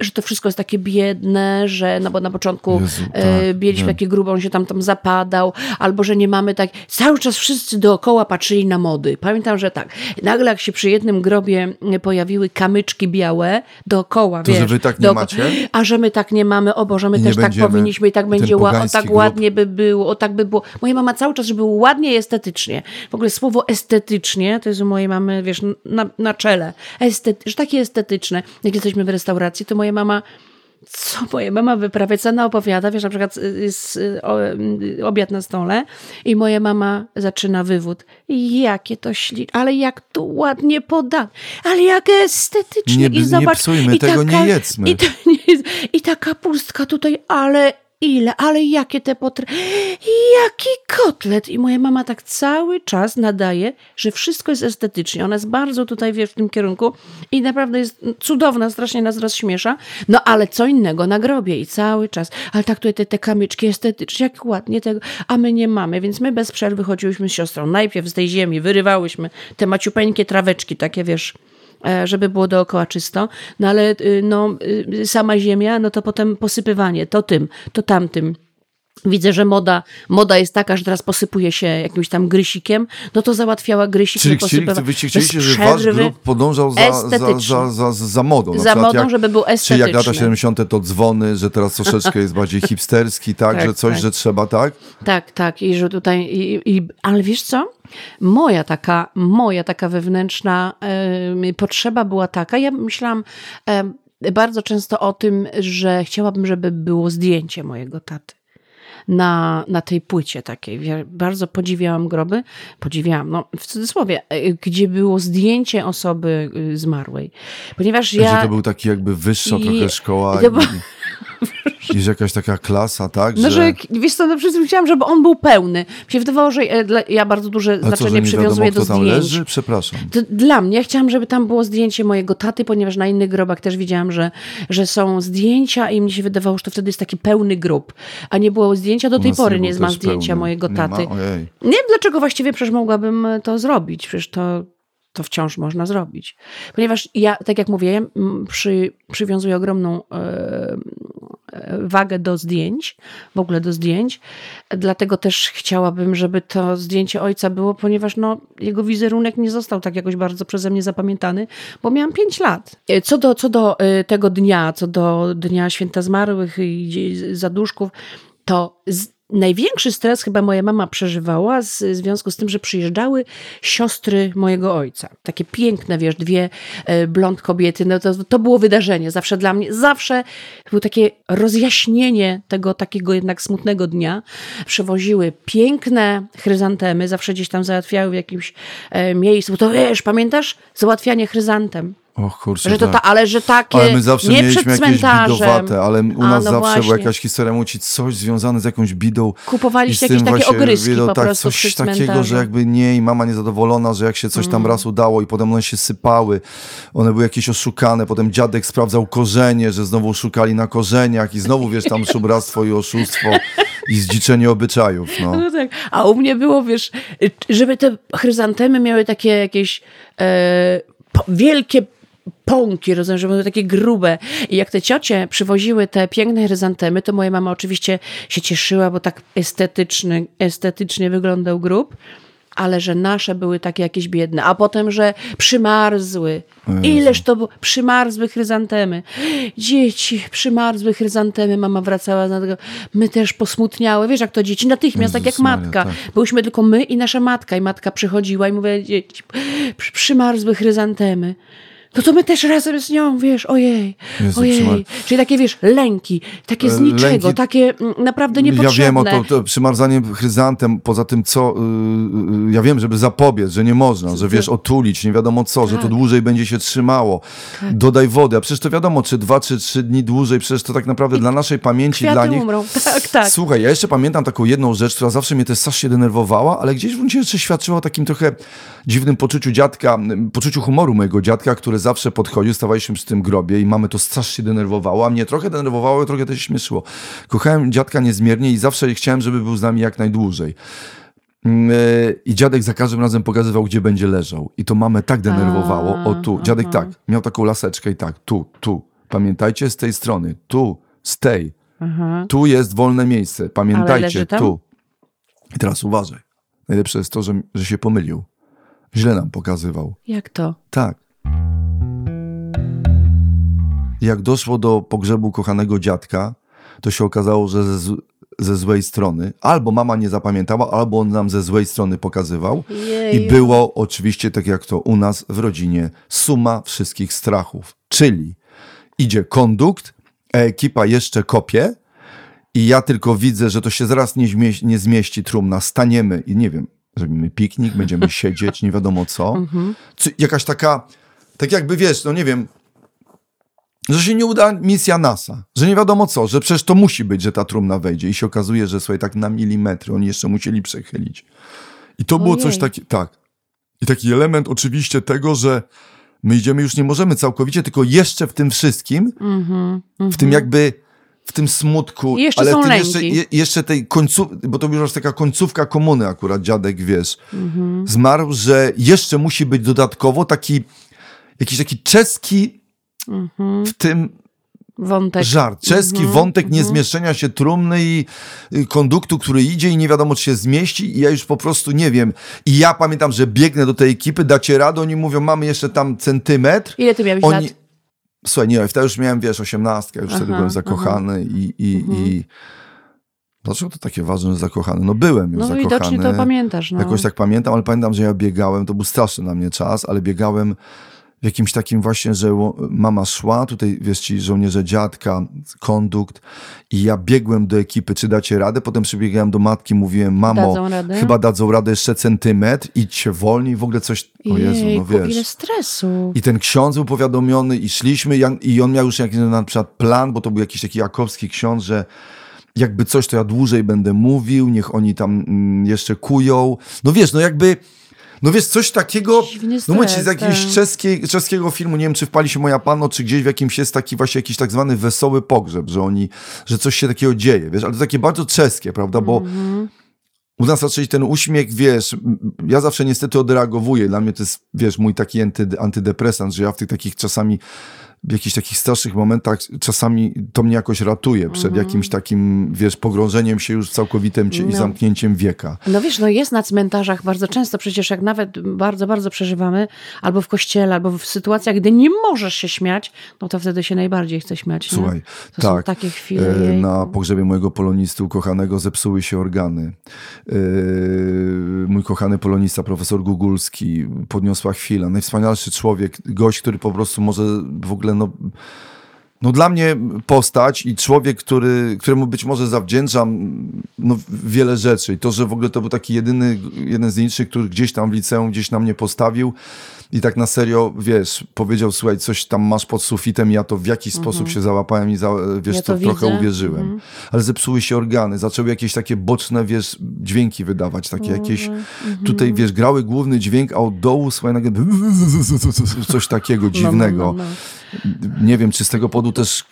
Speaker 1: że to wszystko jest takie biedne, że no bo na początku Jezu, tak, mieliśmy takie grubą, on się tam tam zapadał, albo że nie mamy tak, cały czas wszyscy dookoła patrzyli na mody. Pamiętam, że tak, nagle jak się przy jednym grobie pojawiły kamyczki białe dookoła,
Speaker 2: to,
Speaker 1: wiesz,
Speaker 2: że wy tak nie dookoła, macie?
Speaker 1: A że my tak nie mamy, o Boże, my też tak powinniśmy i tak będzie, o tak grób. ładnie by było, o tak by było. Moja mama cały czas, żeby było ładnie i estetycznie. W ogóle słowo estetycznie, to jest u mojej mamy, wiesz, na, na czele. Estety, że takie estetyczne. Jak jesteśmy w restauracji, to moja mama co moja mama wyprawia, co ona opowiada, wiesz, na przykład jest y, y, obiad na stole i moja mama zaczyna wywód. Jakie to śliczne, ale jak tu ładnie poda, ale jak estetycznie.
Speaker 2: Nie, I zobacz, nie psujmy, i tego taka, nie jedzmy.
Speaker 1: I ta, I ta kapustka tutaj, ale ile, ale jakie te potra... Jaki kotlet! I moja mama tak cały czas nadaje, że wszystko jest estetycznie. Ona jest bardzo tutaj, wiesz, w tym kierunku i naprawdę jest cudowna, strasznie nas rozśmiesza. No ale co innego na grobie i cały czas. Ale tak tutaj te, te kamyczki estetyczne, jak ładnie tego, a my nie mamy, więc my bez przerwy chodziłyśmy z siostrą. Najpierw z tej ziemi wyrywałyśmy te maciupeńkie traweczki, takie wiesz, żeby było dookoła czysto, no ale y, no, y, sama ziemia, no to potem posypywanie, to tym, to tamtym. Widzę, że moda, moda jest taka, że teraz posypuje się jakimś tam grysikiem, no to załatwiała grysik.
Speaker 2: Czyli, czyli wy chcieliście, żeby wasz grup podążał za, za, za, za, za modą.
Speaker 1: za modą, jak, żeby był estetyczny.
Speaker 2: Czyli jak lata 70. to dzwony, że teraz troszeczkę jest bardziej hipsterski, tak? tak że coś, tak. że trzeba, tak?
Speaker 1: Tak, tak. I że tutaj, i, i, ale wiesz co? Moja taka, moja taka wewnętrzna potrzeba była taka, ja myślałam, bardzo często o tym, że chciałabym, żeby było zdjęcie mojego taty na, na tej płycie takiej. Bardzo podziwiałam groby, podziwiałam, no w cudzysłowie, e, gdzie było zdjęcie osoby y, zmarłej. Ponieważ ja...
Speaker 2: Że to był taki jakby wyższa I... trochę szkoła. I... Że jakaś taka klasa, tak?
Speaker 1: No, że, wiesz co, no przecież chciałam, żeby on był pełny. Mi się wydawało, że ja bardzo duże A znaczenie co, przywiązuję wiadomo, do zdjęć. Leży?
Speaker 2: Przepraszam.
Speaker 1: dla mnie, ja chciałam, żeby tam było zdjęcie mojego taty, ponieważ na innych grobach też widziałam, że, że są zdjęcia i mi się wydawało, że to wtedy jest taki pełny grób. A nie było zdjęcia, do tej pory nie, nie ma zdjęcia pełny. mojego taty. Nie, nie wiem dlaczego właściwie, przecież mogłabym to zrobić. Przecież to to wciąż można zrobić. Ponieważ ja, tak jak mówię, przy, przywiązuję ogromną e, wagę do zdjęć, w ogóle do zdjęć, dlatego też chciałabym, żeby to zdjęcie ojca było, ponieważ no, jego wizerunek nie został tak jakoś bardzo przeze mnie zapamiętany, bo miałam 5 lat. E, co do, co do e, tego dnia, co do Dnia Święta Zmarłych i zaduszków, to z, największy stres chyba moja mama przeżywała z, w związku z tym, że przyjeżdżały siostry mojego ojca. Takie piękne, wiesz, dwie e, blond kobiety. No to, to było wydarzenie zawsze dla mnie. Zawsze było takie rozjaśnienie tego takiego jednak smutnego dnia. Przewoziły piękne chryzantemy, zawsze gdzieś tam załatwiały w jakimś e, miejscu. To wiesz, pamiętasz? Załatwianie chryzantem.
Speaker 2: Och, kurczę,
Speaker 1: że to
Speaker 2: tak.
Speaker 1: ta, ale że takie
Speaker 2: ale my zawsze
Speaker 1: nie
Speaker 2: mieliśmy
Speaker 1: jakieś
Speaker 2: bidowate, ale u nas no zawsze właśnie. była jakaś historia, musi coś związane z jakąś bidą.
Speaker 1: Kupowaliście jakieś takie ogryski bidą, po
Speaker 2: tak,
Speaker 1: prostu
Speaker 2: coś takiego, że jakby nie i mama niezadowolona, że jak się coś tam mm. raz udało i potem one się sypały, one były jakieś oszukane, potem dziadek sprawdzał korzenie, że znowu szukali na korzeniach i znowu, wiesz, tam szumractwo i oszustwo i zdziczenie obyczajów. No. no
Speaker 1: tak. A u mnie było, wiesz, żeby te chryzantemy miały takie jakieś e, wielkie pąki, rozumiem, że były takie grube. I jak te ciocie przywoziły te piękne chryzantemy, to moja mama oczywiście się cieszyła, bo tak estetyczny, estetycznie wyglądał grób ale że nasze były takie jakieś biedne, a potem, że przymarzły. Ileż to było? Przymarzły chryzantemy. Dzieci, przymarzły chryzantemy. Mama wracała na tego. My też posmutniały. Wiesz, jak to dzieci? Natychmiast, Jezus tak jak matka. Maria, tak. Byłyśmy tylko my i nasza matka. I matka przychodziła i mówiła, dzieci, przymarzły chryzantemy no to my też razem z nią, wiesz, ojej, Jezu, ojej. Czyli takie, wiesz, lęki, takie z e, niczego, lęki... takie mm, naprawdę niepotrzebne.
Speaker 2: Ja wiem o to, to przymarzanie chryzantem, poza tym co, yy, ja wiem, żeby zapobiec, że nie można, że wiesz, otulić, nie wiadomo co, tak. że to tak. dłużej będzie się trzymało. Tak. Dodaj wody, a przecież to wiadomo, czy dwa, czy trzy dni dłużej, przecież to tak naprawdę I dla naszej pamięci, dla nich.
Speaker 1: umrą, tak, tak.
Speaker 2: Słuchaj, ja jeszcze pamiętam taką jedną rzecz, która zawsze mnie też strasznie denerwowała, ale gdzieś w gruncie rzeczy świadczyła o takim trochę dziwnym poczuciu dziadka, poczuciu humoru mojego dziadka, który zawsze podchodził, stawaliśmy przy tym grobie i mamy to strasznie denerwowało, a mnie trochę denerwowało, trochę też śmieszyło. Kochałem dziadka niezmiernie i zawsze chciałem, żeby był z nami jak najdłużej. Mm, e, I dziadek za każdym razem pokazywał, gdzie będzie leżał. I to mamę tak denerwowało. O tu. Dziadek tak, miał taką laseczkę i tak, tu, tu. Pamiętajcie z tej strony. Tu, z tej. Aha. Tu jest wolne miejsce. Pamiętajcie, tu. I teraz uważaj. Najlepsze jest to, że, że się pomylił. Źle nam pokazywał.
Speaker 1: Jak to?
Speaker 2: Tak. Jak doszło do pogrzebu kochanego dziadka, to się okazało, że ze, ze złej strony albo mama nie zapamiętała, albo on nam ze złej strony pokazywał. Jeju. I było oczywiście, tak jak to u nas w rodzinie, suma wszystkich strachów. Czyli idzie kondukt, a ekipa jeszcze kopie, i ja tylko widzę, że to się zaraz nie, zmieści, nie zmieści trumna, staniemy i nie wiem, zrobimy piknik, będziemy siedzieć, nie wiadomo co. Mhm. co. Jakaś taka, tak jakby wiesz, no nie wiem, że się nie uda misja NASA, że nie wiadomo co, że przecież to musi być, że ta trumna wejdzie i się okazuje, że słuchaj, tak na milimetry oni jeszcze musieli przechylić. I to było coś takiego, tak. I taki element oczywiście tego, że my idziemy już nie możemy całkowicie, tylko jeszcze w tym wszystkim, mm -hmm, w tym mhm. jakby w tym smutku,
Speaker 1: I jeszcze ale są
Speaker 2: jeszcze, je, jeszcze tej końcówki, bo to już taka końcówka komuny akurat, dziadek, wiesz, mhm. zmarł, że jeszcze musi być dodatkowo taki, jakiś taki czeski mhm. w tym
Speaker 1: Wątek.
Speaker 2: Żart. Czeski mm -hmm, wątek mm -hmm. niezmieszczenia się trumny i konduktu, który idzie i nie wiadomo, czy się zmieści i ja już po prostu nie wiem. I ja pamiętam, że biegnę do tej ekipy, dacie radę, oni mówią, mamy jeszcze tam centymetr.
Speaker 1: Ile ty miałeś oni... lat?
Speaker 2: Słuchaj, nie, wtedy już miałem, wiesz, osiemnastkę, już aha, wtedy byłem zakochany aha. i, i, mhm. i Dlaczego to takie ważne, że zakochany? No byłem już no, zakochany. No widocznie
Speaker 1: to pamiętasz. No.
Speaker 2: Jakoś tak pamiętam, ale pamiętam, że ja biegałem, to był straszny na mnie czas, ale biegałem w jakimś takim właśnie, że mama szła, tutaj wiesz ci żołnierze dziadka, kondukt i ja biegłem do ekipy, czy dacie radę? Potem przybiegałem do matki, mówiłem, mamo,
Speaker 1: Dadzą
Speaker 2: chyba dadzą radę jeszcze centymetr, idźcie wolniej, w ogóle coś, o Jezu, no wiesz.
Speaker 1: ile stresu.
Speaker 2: I ten ksiądz był powiadomiony i szliśmy i on miał już jakiś na przykład plan, bo to był jakiś taki jakowski ksiądz, że jakby coś, to ja dłużej będę mówił, niech oni tam mm, jeszcze kują. No wiesz, no jakby no wiesz, coś takiego, no mówię z jakiegoś tak. czeskiej, czeskiego filmu, nie wiem, czy wpali się Moja Panno, czy gdzieś w jakimś jest taki właśnie jakiś tak zwany wesoły pogrzeb, że oni, że coś się takiego dzieje, wiesz, ale to takie bardzo czeskie, prawda, bo mm -hmm. u nas raczej ten uśmiech, wiesz, ja zawsze niestety odreagowuję, dla mnie to jest, wiesz, mój taki anty, antydepresant, że ja w tych takich czasami w jakichś takich strasznych momentach czasami to mnie jakoś ratuje przed -hmm. jakimś takim, wiesz, pogrążeniem się już całkowitym no. i zamknięciem wieka.
Speaker 1: No wiesz, no jest na cmentarzach bardzo często, przecież jak nawet bardzo, bardzo przeżywamy, albo w kościele, albo w sytuacjach, gdy nie możesz się śmiać, no to wtedy się najbardziej chce śmiać.
Speaker 2: Słuchaj,
Speaker 1: nie? To
Speaker 2: tak,
Speaker 1: są takie chwile. E,
Speaker 2: na pogrzebie mojego polonisty ukochanego zepsuły się organy. E, mój kochany polonista, profesor Gugulski, podniosła chwila. Najwspanialszy człowiek, gość, który po prostu może w ogóle no, no dla mnie postać i człowiek, który, któremu być może zawdzięczam no, wiele rzeczy. I to, że w ogóle to był taki jedyny, jeden z niczych, który gdzieś tam w liceum gdzieś na mnie postawił i tak na serio, wiesz, powiedział, słuchaj, coś tam masz pod sufitem ja to w jakiś mhm. sposób się załapałem i za, wiesz, ja to, trochę uwierzyłem. Mhm. Ale zepsuły się organy, zaczęły jakieś takie boczne, wiesz, dźwięki wydawać, takie mhm. jakieś, tutaj, wiesz, grały główny dźwięk, a od dołu, słuchaj, nagle coś takiego dziwnego. No, no, no, nie wiem, czy z tego powodu też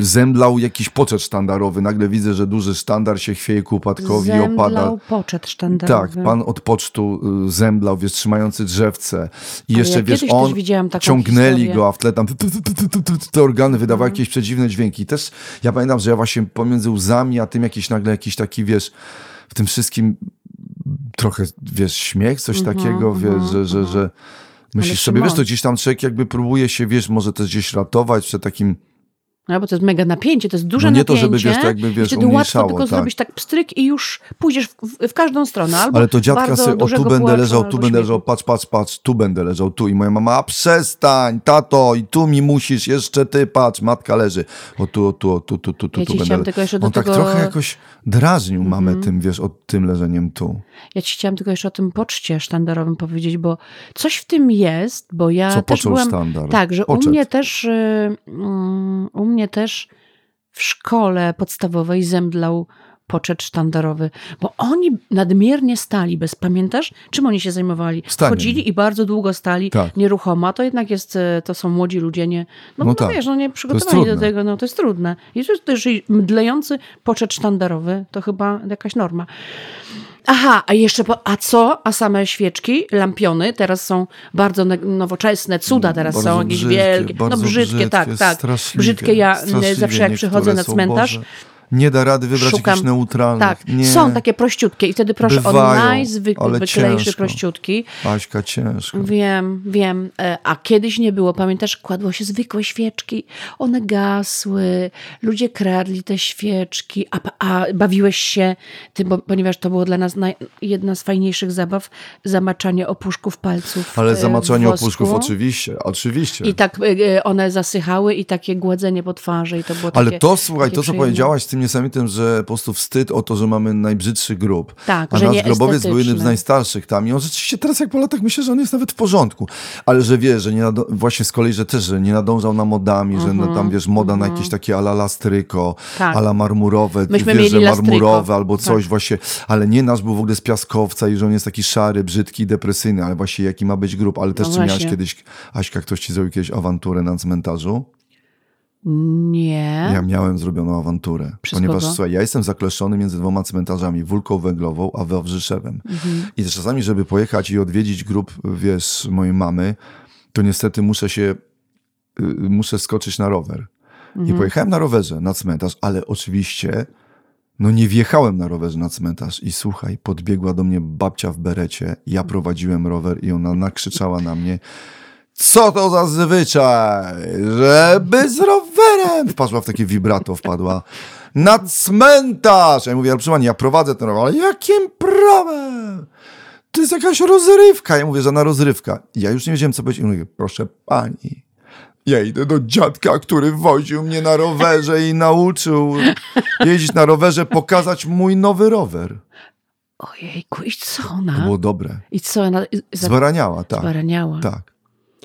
Speaker 2: zemdlał jakiś poczet sztandarowy. Nagle widzę, że duży sztandar się chwieje ku upadkowi zemdlał
Speaker 1: opada. poczet sztandarowy.
Speaker 2: Tak, pan od pocztu y, zemdlał, wiesz, trzymający drzewce. I jeszcze, ja wiesz, on ciągnęli historię. go, a w tle tam te organy wydawały mhm. jakieś przedziwne dźwięki. Też ja pamiętam, że ja właśnie pomiędzy łzami, a tym jakiś nagle jakiś taki, wiesz, w tym wszystkim trochę, wiesz, śmiech, coś mhm, takiego, wiesz, mhm, że, że, że Myślisz sobie, wiesz, to gdzieś tam człowiek jakby próbuje się, wiesz, może też gdzieś ratować przed takim
Speaker 1: no bo to jest mega napięcie, to jest duże
Speaker 2: no nie
Speaker 1: napięcie.
Speaker 2: to, żeby wiesz, to jakby wiesz, wtedy łatwo
Speaker 1: tylko tak. zrobić tak pstryk i już pójdziesz w, w, każdą stronę. Albo
Speaker 2: Ale to dziadka sobie, o tu będę leżał, tu będę leżał, patrz, patrz, patrz, tu będę leżał, tu. I moja mama, a przestań, tato, i tu mi musisz, jeszcze ty, patrz, matka leży. O tu, o tu, o tu, tu, tu, tu,
Speaker 1: ja
Speaker 2: tu
Speaker 1: będę tylko jeszcze do
Speaker 2: On
Speaker 1: tego...
Speaker 2: tak trochę jakoś drażnił mm -hmm. mamę tym, wiesz, od tym leżeniem tu.
Speaker 1: Ja ci chciałam tylko jeszcze o tym poczcie sztandarowym powiedzieć, bo coś w tym jest, bo ja
Speaker 2: Co,
Speaker 1: też byłam...
Speaker 2: sztandar?
Speaker 1: Tak, że Poczet. u mnie też... Y, mm, u mnie też w szkole podstawowej zemdlał poczet sztandarowy, bo oni nadmiernie stali bez, pamiętasz? Czym oni się zajmowali? Chodzili i bardzo długo stali tak. nieruchomo, to jednak jest, e, to są młodzi ludzie, nie, no, no, no tak. wiesz, no nie przygotowani do tego, no to jest trudne. I to jest mdlejący poczet sztandarowy, to chyba jakaś norma. Aha, a jeszcze, po, a co? A same świeczki, lampiony? Teraz są bardzo nowoczesne, cuda teraz
Speaker 2: bardzo
Speaker 1: są, jakieś wielkie, no brzydkie, brzydkie tak, tak. Brzydkie, ja zawsze jak przychodzę na cmentarz,
Speaker 2: Boże nie da rady wybrać Szukam. jakichś neutralnych.
Speaker 1: Tak, nie. są takie prościutkie i wtedy proszę Bywają, o najzwyklejsze prościutki.
Speaker 2: Aśka, ciężko.
Speaker 1: Wiem, wiem. E, a kiedyś nie było, pamiętasz, kładło się zwykłe świeczki, one gasły, ludzie kradli te świeczki, a, a bawiłeś się tym, bo, ponieważ to było dla nas naj, jedna z fajniejszych zabaw, zamaczanie opuszków palców
Speaker 2: Ale e, zamaczanie opuszków oczywiście, oczywiście.
Speaker 1: I tak e, one zasychały i takie gładzenie po twarzy i to było
Speaker 2: Ale
Speaker 1: takie,
Speaker 2: to, słuchaj, to co powiedziałaś z tym niesamowitym, że po prostu wstyd o to, że mamy najbrzydszy grób.
Speaker 1: Tak,
Speaker 2: A
Speaker 1: że
Speaker 2: nasz grobowiec był jednym z najstarszych tam i on rzeczywiście teraz jak po latach myślę, że on jest nawet w porządku. Ale że wie, że nie właśnie z kolei, że też, że nie nadążał na modami, mm -hmm, że tam mhm, wiesz, moda mm -hmm. na jakieś takie ala lastryko, tak. ala marmurowe,
Speaker 1: Myśmy
Speaker 2: wiesz,
Speaker 1: że
Speaker 2: marmurowe albo coś tak. właśnie, ale nie nasz był w ogóle z piaskowca i że on jest taki szary, brzydki, depresyjny, ale właśnie jaki ma być grób. Ale też no czy miałeś kiedyś, Aśka, ktoś ci zrobił kiedyś awanturę na cmentarzu?
Speaker 1: Nie.
Speaker 2: Ja miałem zrobioną awanturę.
Speaker 1: Przez
Speaker 2: ponieważ
Speaker 1: kogo?
Speaker 2: słuchaj, ja jestem zakleszczony między dwoma cmentarzami, Wólką Węglową, a Wawrzyszewem. Mhm. I czasami, żeby pojechać i odwiedzić grób, wiesz, mojej mamy, to niestety muszę się, y, muszę skoczyć na rower. Mhm. I pojechałem na rowerze na cmentarz, ale oczywiście no nie wjechałem na rowerze na cmentarz i słuchaj, podbiegła do mnie babcia w berecie, ja prowadziłem rower i ona nakrzyczała na mnie co to za zwyczaj, żeby z rowerem, wpadła w takie vibrato, wpadła na cmentarz. Ja mówię, ale pani, ja prowadzę ten rower, ale jakim prawem? to jest jakaś rozrywka. Ja mówię, że na rozrywka. Ja już nie wiedziałem, co powiedzieć. I mówię, proszę pani, ja idę do dziadka, który woził mnie na rowerze i nauczył jeździć na rowerze, pokazać mój nowy rower.
Speaker 1: Ojejku, i co
Speaker 2: To
Speaker 1: ona?
Speaker 2: było dobre.
Speaker 1: I co ona?
Speaker 2: Zbaraniała, tak.
Speaker 1: Zbaraniała.
Speaker 2: Tak.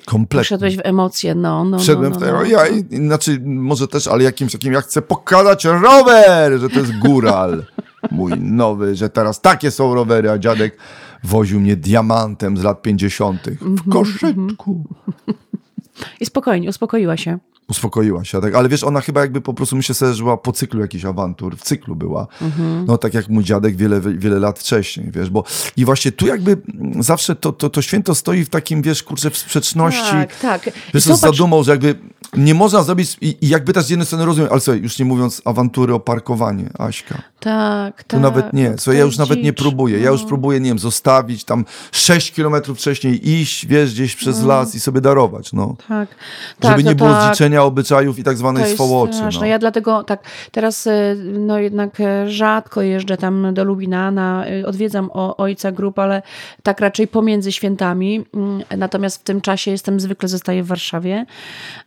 Speaker 2: Kompletnie.
Speaker 1: Poszedłeś w emocje, no, no,
Speaker 2: Wszedłem
Speaker 1: no,
Speaker 2: w
Speaker 1: no,
Speaker 2: tego,
Speaker 1: no.
Speaker 2: ja, i- znaczy może też, ale jakimś takim, ja chcę pokazać rower, że to jest góral. Mój nowy, że teraz takie są rowery, a dziadek woził mnie diamantem z lat 50.
Speaker 1: Mhm,
Speaker 2: w koszyczku.
Speaker 1: I spokojnie, uspokoiła się.
Speaker 2: Uspokoiła się, tak? ale wiesz, ona chyba jakby po prostu myślę sobie, że była po cyklu jakichś awantur, w cyklu była.
Speaker 1: Mhm.
Speaker 2: No tak jak mój dziadek wiele, wiele lat wcześniej, wiesz, bo i właśnie tu jakby zawsze to, to, to święto stoi w takim, wiesz, kurczę, w sprzeczności.
Speaker 1: Tak, tak.
Speaker 2: Wiesz, to z
Speaker 1: Zobacz,
Speaker 2: zadumą, że jakby nie można zrobić, i, i jakby też z jednej strony rozumiem, ale słuchaj, już nie mówiąc awantury o parkowanie, Aśka.
Speaker 1: tak, tak.
Speaker 2: Tu nawet nie,
Speaker 1: no
Speaker 2: słuchaj,
Speaker 1: to
Speaker 2: ja już nawet nie próbuję. Ja
Speaker 1: no.
Speaker 2: już próbuję, nie wiem, zostawić tam 6 kilometrów wcześniej, iść, wiesz, gdzieś przez las i sobie darować, no.
Speaker 1: Tak,
Speaker 2: Żeby
Speaker 1: tak,
Speaker 2: nie
Speaker 1: no
Speaker 2: było
Speaker 1: tak.
Speaker 2: zliczenia obyczajów i tak
Speaker 1: To
Speaker 2: zwanej swołoczy. No.
Speaker 1: Ja dlatego tak teraz e, no jednak e, rzadko jeżdżę tam do Lubina, na, e, odwiedzam o, ojca grup, ale tak raczej pomiędzy świętami. Mm, Natomiast w tym czasie jestem zwykle zostaję w Warszawie,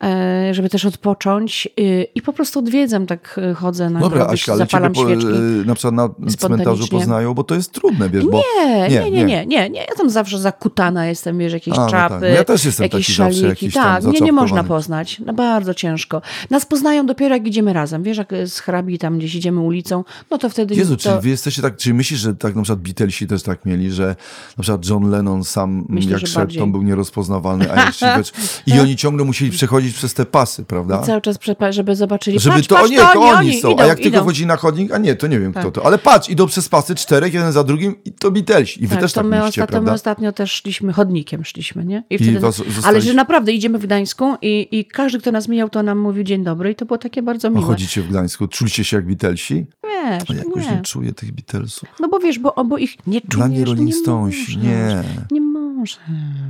Speaker 1: e, żeby też odpocząć e, i po prostu odwiedzam, tak e, chodzę na
Speaker 2: Dobra,
Speaker 1: groby,
Speaker 2: Aśka, ale ciebie
Speaker 1: zapalam
Speaker 2: po,
Speaker 1: świeczki.
Speaker 2: e, na przykład na cmentarzu poznają, bo to jest trudne, wiesz, bo...
Speaker 1: Nie, nie, nie, nie, nie. Ja tam zawsze zakutana jestem, wiesz, jakieś
Speaker 2: A, no tak.
Speaker 1: czapy,
Speaker 2: No ja też jestem
Speaker 1: jakieś
Speaker 2: taki zawsze
Speaker 1: szaliki. tak, nie, nie można poznać. No bardzo ciężko. Nas poznają dopiero jak idziemy razem. Wiesz, jak z hrabi tam gdzieś idziemy ulicą, no to wtedy
Speaker 2: Jezu,
Speaker 1: to...
Speaker 2: czy wy jesteście tak, czy myślisz, że tak na przykład Beatlesi też tak mieli, że na przykład John Lennon sam
Speaker 1: Myślę,
Speaker 2: jak to był nierozpoznawalny, a jeszcze i oni ciągle musieli przechodzić przez te pasy, prawda?
Speaker 1: Cały czas, żeby zobaczyli,
Speaker 2: Żeby
Speaker 1: patrz,
Speaker 2: to,
Speaker 1: patrz,
Speaker 2: nie,
Speaker 1: to
Speaker 2: to oni, są,
Speaker 1: idą,
Speaker 2: a jak tylko
Speaker 1: idą.
Speaker 2: chodzi na chodnik, a nie, to nie wiem kto
Speaker 1: Tak.
Speaker 2: to, ale patrz, idą przez pasy czterech, jeden za drugim i to Beatlesi. I wy
Speaker 1: Tak,
Speaker 2: też
Speaker 1: to
Speaker 2: tak
Speaker 1: my,
Speaker 2: mieliście,
Speaker 1: ostatnio, my ostatnio też szliśmy, chodnikiem szliśmy, nie? I
Speaker 2: was
Speaker 1: Ale że naprawdę idziemy w Gdańsku i, i każdy, kto nas mijał, to nam mówił dzień dobry i to było takie bardzo
Speaker 2: A
Speaker 1: miłe.
Speaker 2: chodzicie w Gdańsku, czuliście się jak Beatlesi?
Speaker 1: Wiesz,
Speaker 2: A jakoś nie,
Speaker 1: nie.
Speaker 2: czuję tych Beatlesów.
Speaker 1: No bo wiesz, bo, bo ich nie czujesz,
Speaker 2: Dla mnie Rolling
Speaker 1: nie
Speaker 2: Stonesi,
Speaker 1: możesz.
Speaker 2: nie.
Speaker 1: Nie możesz.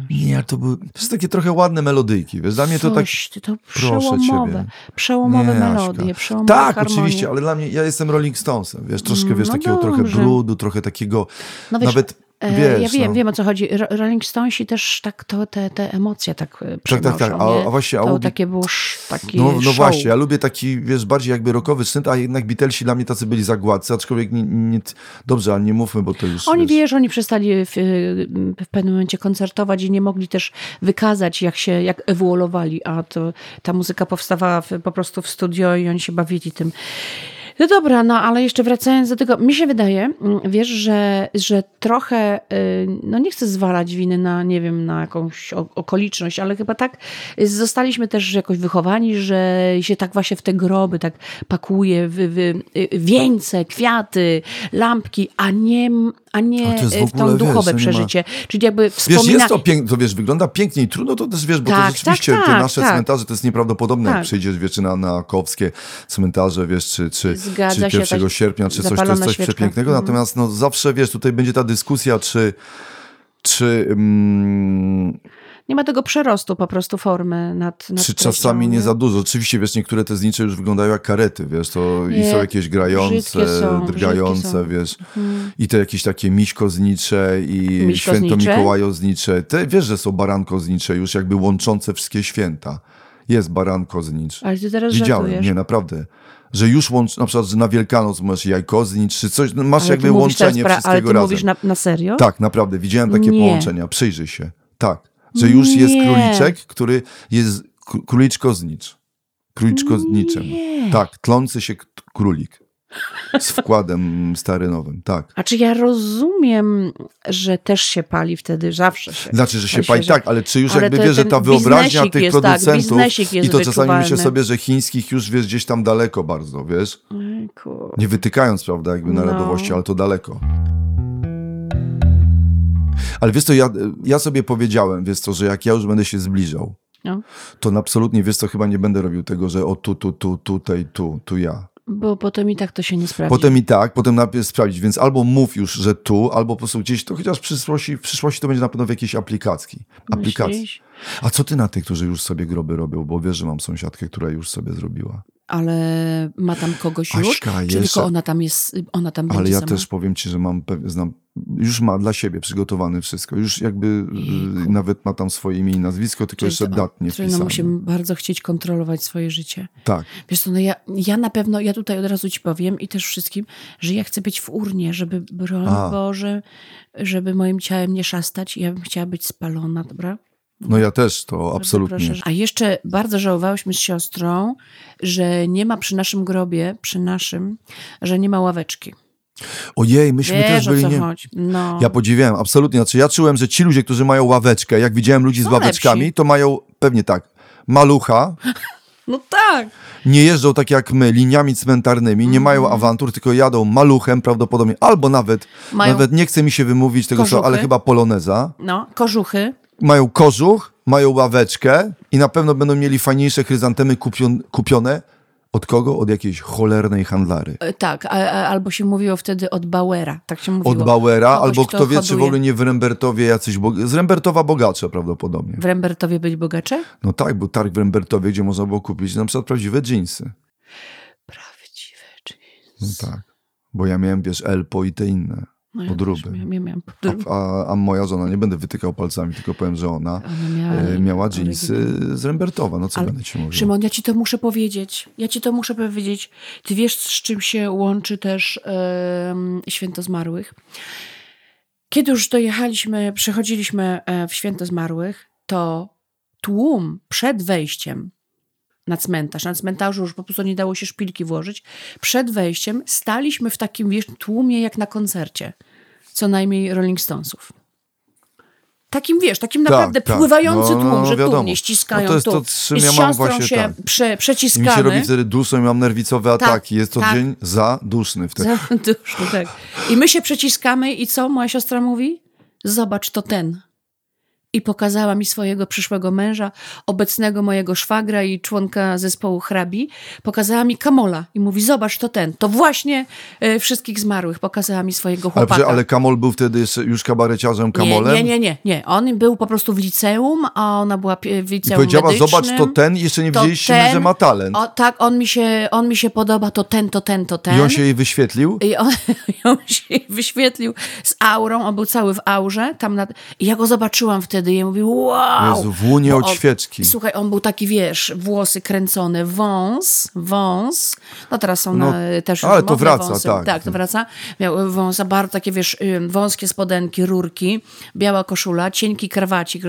Speaker 2: Nie, to były, to są takie trochę ładne melodyjki, wiesz, dla mnie to tak...
Speaker 1: Ty to
Speaker 2: Proszę
Speaker 1: przełomowe,
Speaker 2: ciebie.
Speaker 1: przełomowe
Speaker 2: Nie,
Speaker 1: melodie, przełomowe
Speaker 2: Tak,
Speaker 1: harmonie.
Speaker 2: oczywiście, ale dla mnie, ja jestem Rolling Stonesem, wiesz, troszkę, wiesz,
Speaker 1: No
Speaker 2: takiego trochę
Speaker 1: dobrze.
Speaker 2: brudu, trochę takiego,
Speaker 1: No wiesz,
Speaker 2: nawet, wiesz,
Speaker 1: ja wiem,
Speaker 2: no.
Speaker 1: wiem o co chodzi. Ro- Rolling Stonesi też tak to, te, te emocje tak e,
Speaker 2: Tak, tak, tak, a- a właśnie, a
Speaker 1: To takie było sz, takie
Speaker 2: No, no
Speaker 1: show.
Speaker 2: właśnie, ja lubię taki, wiesz, bardziej jakby rockowy sznyt, a jednak Beatlesi dla mnie tacy byli zagładcy, aczkolwiek nie, nie, dobrze, ale nie mówmy, bo to już,
Speaker 1: Oni,
Speaker 2: wiesz,
Speaker 1: wiesz, oni przestali w, w pewnym momencie koncertować i nie mogli też wykazać, jak się, jak ewoluowali, a to, ta muzyka powstawała w, po prostu w studio i oni się bawili tym. No dobra, no ale jeszcze wracając do tego, mi się wydaje, mm, wiesz, że, że trochę, y, no nie chcę zwalać winy na, nie wiem, na jakąś okoliczność, ale chyba tak y, zostaliśmy też jakoś wychowani, że się tak właśnie w te groby tak pakuje, w, w, y, wieńce, kwiaty, lampki, a nie, a nie
Speaker 2: to jest w
Speaker 1: w
Speaker 2: ogóle,
Speaker 1: to
Speaker 2: wiesz,
Speaker 1: duchowe
Speaker 2: to nie ma-
Speaker 1: przeżycie. Czyli jakby
Speaker 2: Wiesz,
Speaker 1: wspomina...
Speaker 2: jest to piękne, to wiesz, wygląda pięknie i trudno to też, wiesz, bo to
Speaker 1: Tak,
Speaker 2: rzeczywiście
Speaker 1: tak,
Speaker 2: te
Speaker 1: tak,
Speaker 2: nasze
Speaker 1: tak.
Speaker 2: cmentarze to jest nieprawdopodobne, jak
Speaker 1: Tak.
Speaker 2: przyjdziesz, wiesz, na, na kowskie cmentarze, wiesz, czy, czy,
Speaker 1: Zgadza
Speaker 2: czy
Speaker 1: się,
Speaker 2: 1
Speaker 1: tak
Speaker 2: sierpnia, czy coś, to jest coś
Speaker 1: świeczka.
Speaker 2: przepięknego,
Speaker 1: Mhm.
Speaker 2: natomiast no zawsze, wiesz, tutaj będzie ta dyskusja, czy czy, mm,
Speaker 1: Nie ma tego przerostu po prostu formy nad, nad
Speaker 2: czy czasami nie za dużo. Oczywiście, wiesz, niektóre te znicze już wyglądają jak karety, wiesz, to i
Speaker 1: Nie,
Speaker 2: są jakieś grające,
Speaker 1: są,
Speaker 2: drgające,
Speaker 1: są. Mhm.
Speaker 2: wiesz, i te jakieś takie miśkoznicze i
Speaker 1: Miśkoznicze?
Speaker 2: święto Mikołajoznicze. Te, wiesz, że są barankoznicze już jakby łączące wszystkie święta. Jest baranko znicz.
Speaker 1: Ale ty teraz
Speaker 2: Widziałem,
Speaker 1: żartujesz.
Speaker 2: nie, naprawdę. Że już łącz, na przykład, na Wielkanoc masz jajko znicz, czy coś, no, masz
Speaker 1: Ale
Speaker 2: jakby
Speaker 1: teraz
Speaker 2: łączenie
Speaker 1: pra-
Speaker 2: wszystkiego
Speaker 1: Ale ty
Speaker 2: razem.
Speaker 1: mówisz na, na serio?
Speaker 2: Tak, naprawdę. Widziałem takie
Speaker 1: Nie.
Speaker 2: połączenia. Przyjrzyj się. Tak. Że już jest
Speaker 1: Nie.
Speaker 2: króliczek, który jest króliczko znicz. Króliczko z niczym.
Speaker 1: Nie.
Speaker 2: Tak, tlący się królik. Z wkładem starynowym, tak.
Speaker 1: A czy ja rozumiem, że też się pali wtedy, zawsze się.
Speaker 2: Znaczy, że się pali
Speaker 1: że-
Speaker 2: tak, ale czy już
Speaker 1: ale
Speaker 2: jakby wiesz, że ta wyobraźnia tych
Speaker 1: jest, tak,
Speaker 2: producentów
Speaker 1: biznesik jest
Speaker 2: i to czasami myślę
Speaker 1: wyczuwalny.
Speaker 2: sobie, że chińskich już wiesz gdzieś tam daleko bardzo, wiesz? Nie wytykając, prawda, jakby
Speaker 1: No.
Speaker 2: narodowości, ale to daleko. Ale wiesz co, ja, ja sobie powiedziałem, wiesz co, że jak ja już będę się zbliżał,
Speaker 1: No.
Speaker 2: to absolutnie, wiesz co, chyba nie będę robił tego, że o tu, tu, tu, tutaj, tu, tu ja.
Speaker 1: Bo potem i tak to się nie sprawdzi.
Speaker 2: Potem i tak, potem najpierw sprawdzić, więc albo mów już, że tu, albo po prostu gdzieś, to chociaż w przyszłości, w przyszłości to będzie na pewno w jakiejś aplikacji. aplikacji. A co ty na tych, którzy już sobie groby robią? Bo wiesz, że mam sąsiadkę, która już sobie zrobiła.
Speaker 1: Ale ma tam kogoś już?
Speaker 2: Aśka,
Speaker 1: Czy
Speaker 2: jeszcze-
Speaker 1: tylko ona tam jest, ona tam
Speaker 2: Ale ja
Speaker 1: sama?
Speaker 2: też powiem ci, że mam, znam już ma dla siebie przygotowane wszystko. Już jakby y, nawet ma tam swoje imię i nazwisko, tylko
Speaker 1: Czyli
Speaker 2: jeszcze
Speaker 1: to-
Speaker 2: dat nie
Speaker 1: Czyli no
Speaker 2: wpisane.
Speaker 1: musimy bardzo chcieć kontrolować swoje życie.
Speaker 2: Tak.
Speaker 1: Wiesz co, no ja, ja na pewno, ja tutaj od razu ci powiem i też wszystkim, że ja chcę być w urnie, żeby, broń
Speaker 2: A.
Speaker 1: Boże, żeby moim ciałem nie szastać. Ja bym chciała być spalona, dobra?
Speaker 2: No ja też to
Speaker 1: Bardzo
Speaker 2: absolutnie.
Speaker 1: proszę. A jeszcze bardzo żałowałyśmy z siostrą, że nie ma przy naszym grobie, przy naszym, że nie ma ławeczki.
Speaker 2: Ojej, myśmy
Speaker 1: Wiesz
Speaker 2: też byli...
Speaker 1: co
Speaker 2: Nie...
Speaker 1: No.
Speaker 2: Ja podziwiałem, absolutnie. Znaczy ja czułem, że ci ludzie, którzy mają ławeczkę, jak widziałem ludzi z
Speaker 1: Są
Speaker 2: ławeczkami,
Speaker 1: lepsi.
Speaker 2: to mają pewnie tak, malucha,
Speaker 1: no tak.
Speaker 2: nie jeżdżą tak jak my liniami cmentarnymi, nie mają
Speaker 1: Mhm.
Speaker 2: awantur, tylko jadą maluchem prawdopodobnie, albo nawet,
Speaker 1: Mają
Speaker 2: nawet nie chce mi się wymówić tego słowa, ale chyba poloneza.
Speaker 1: No, kożuchy.
Speaker 2: Mają kożuch, mają ławeczkę i na pewno będą mieli fajniejsze chryzantemy kupion, kupione od kogo? Od jakiejś cholernej handlary.
Speaker 1: E, Tak, a, a, albo się mówiło wtedy od Bauera, tak się mówiło.
Speaker 2: Od Bauera,
Speaker 1: Kogoś,
Speaker 2: albo
Speaker 1: kto
Speaker 2: kto wie, czy w
Speaker 1: hoduje.
Speaker 2: ogóle nie w Rembertowie jacyś, bo... z Rembertowa bogacze prawdopodobnie.
Speaker 1: W Rembertowie być bogacze?
Speaker 2: No tak, był targ w Rembertowie, gdzie można było kupić na przykład prawdziwe dżinsy.
Speaker 1: Prawdziwe, czyli...
Speaker 2: No tak. Bo ja miałem, wiesz, Elpo i te inne
Speaker 1: No
Speaker 2: podróby.
Speaker 1: ja.
Speaker 2: A, a, a moja żona, nie będę wytykał palcami, tylko powiem, że ona
Speaker 1: miała,
Speaker 2: e, miała dżinsy z Rembertowa. No co
Speaker 1: Ale-
Speaker 2: będę ci mówił?
Speaker 1: Szymon, ja ci to muszę powiedzieć. Ja ci to muszę powiedzieć. Ty wiesz, z czym się łączy też święto zmarłych? Kiedy już dojechaliśmy, przechodziliśmy e, w święto zmarłych, to tłum przed wejściem na cmentarz, na cmentarzu już po prostu nie dało się szpilki włożyć, przed wejściem staliśmy w takim wiesz, tłumie jak na koncercie. Co najmniej Rolling Stonesów. Takim, wiesz, takim
Speaker 2: Tak,
Speaker 1: naprawdę
Speaker 2: tak.
Speaker 1: pływający
Speaker 2: No,
Speaker 1: tłum,
Speaker 2: no,
Speaker 1: że tu mnie ściskają
Speaker 2: No to jest
Speaker 1: tu.
Speaker 2: to, czym ja mam właśnie,
Speaker 1: się
Speaker 2: tak.
Speaker 1: prze,
Speaker 2: I mi
Speaker 1: przeciskamy.
Speaker 2: się robi wtedy duszno i mam nerwicowe ataki. Jest to
Speaker 1: tak.
Speaker 2: dzień zaduszny wtedy.
Speaker 1: Za duszno, tak. I my się przeciskamy i co moja siostra mówi? Zobacz, to ten. I pokazała mi swojego przyszłego męża, obecnego mojego szwagra i członka zespołu hrabi. Pokazała mi Kamola i mówi, zobacz, to ten. To właśnie e, wszystkich zmarłych. Pokazała mi swojego
Speaker 2: Ale,
Speaker 1: chłopaka.
Speaker 2: przecież- ale Kamol był wtedy już kabareciarzem Kamolem.
Speaker 1: Nie, nie, nie, nie. On był po prostu w liceum, a ona była w
Speaker 2: I
Speaker 1: liceum
Speaker 2: powiedziała,
Speaker 1: medycznym.
Speaker 2: zobacz, to ten, i jeszcze nie wiedzieliśmy,
Speaker 1: ten.
Speaker 2: że ma talent.
Speaker 1: O, tak, on mi, się, on mi się podoba, to ten, to ten, to ten.
Speaker 2: I on się jej wyświetlił.
Speaker 1: I on, i on się wyświetlił z aurą, on był cały w aurze. Tam nad... I ja go zobaczyłam wtedy i ja mówię, wow!
Speaker 2: Jezu, w łunie od świeczki.
Speaker 1: Słuchaj, on był taki, wiesz, włosy kręcone, wąs, wąs. No teraz są
Speaker 2: No,
Speaker 1: na, też
Speaker 2: ale to wraca,
Speaker 1: wąsy.
Speaker 2: tak.
Speaker 1: Tak, to wraca. Miał wąsa, bardzo takie, wiesz, y, wąskie spodenki, rurki, biała koszula, cienki krawacik.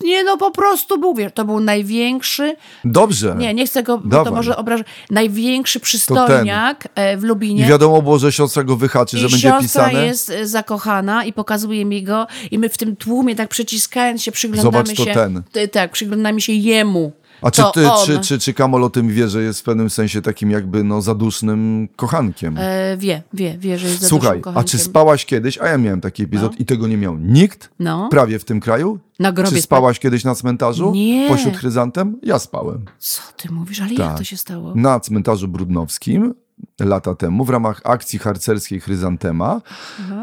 Speaker 1: Nie, no po prostu był, wiesz, to był największy,
Speaker 2: Dobrze.
Speaker 1: nie, nie chcę go, bo to
Speaker 2: Dawaj.
Speaker 1: może obrażać, największy przystojniak e, w Lubinie.
Speaker 2: I wiadomo było, że siostra go wyhaczy, że
Speaker 1: I
Speaker 2: będzie
Speaker 1: siostra
Speaker 2: pisane.
Speaker 1: jest e, zakochana i pokazuje mi go i my w tym tłumie tak przyciskając się przyglądamy
Speaker 2: Zobacz, to
Speaker 1: się.
Speaker 2: ten.
Speaker 1: Ty- Tak, przyglądamy się jemu.
Speaker 2: A czy, ty,
Speaker 1: on.
Speaker 2: czy, czy, czy Kamol o tym wie, że jest w pewnym sensie takim jakby no, zadusznym kochankiem?
Speaker 1: E, wie, wie, wie, że jest
Speaker 2: Słuchaj,
Speaker 1: dużym
Speaker 2: a
Speaker 1: kochankiem.
Speaker 2: czy spałaś kiedyś, a ja miałem taki epizod
Speaker 1: No.
Speaker 2: i tego nie miał nikt
Speaker 1: No.
Speaker 2: prawie w tym kraju?
Speaker 1: Na grobie
Speaker 2: Czy spałaś kiedyś na cmentarzu?
Speaker 1: Nie.
Speaker 2: Pośród chryzantem? Ja spałem.
Speaker 1: Co ty mówisz? Ale jak
Speaker 2: Tak.
Speaker 1: to się stało?
Speaker 2: Na cmentarzu brudnowskim lata temu w ramach akcji harcerskiej Chryzantema.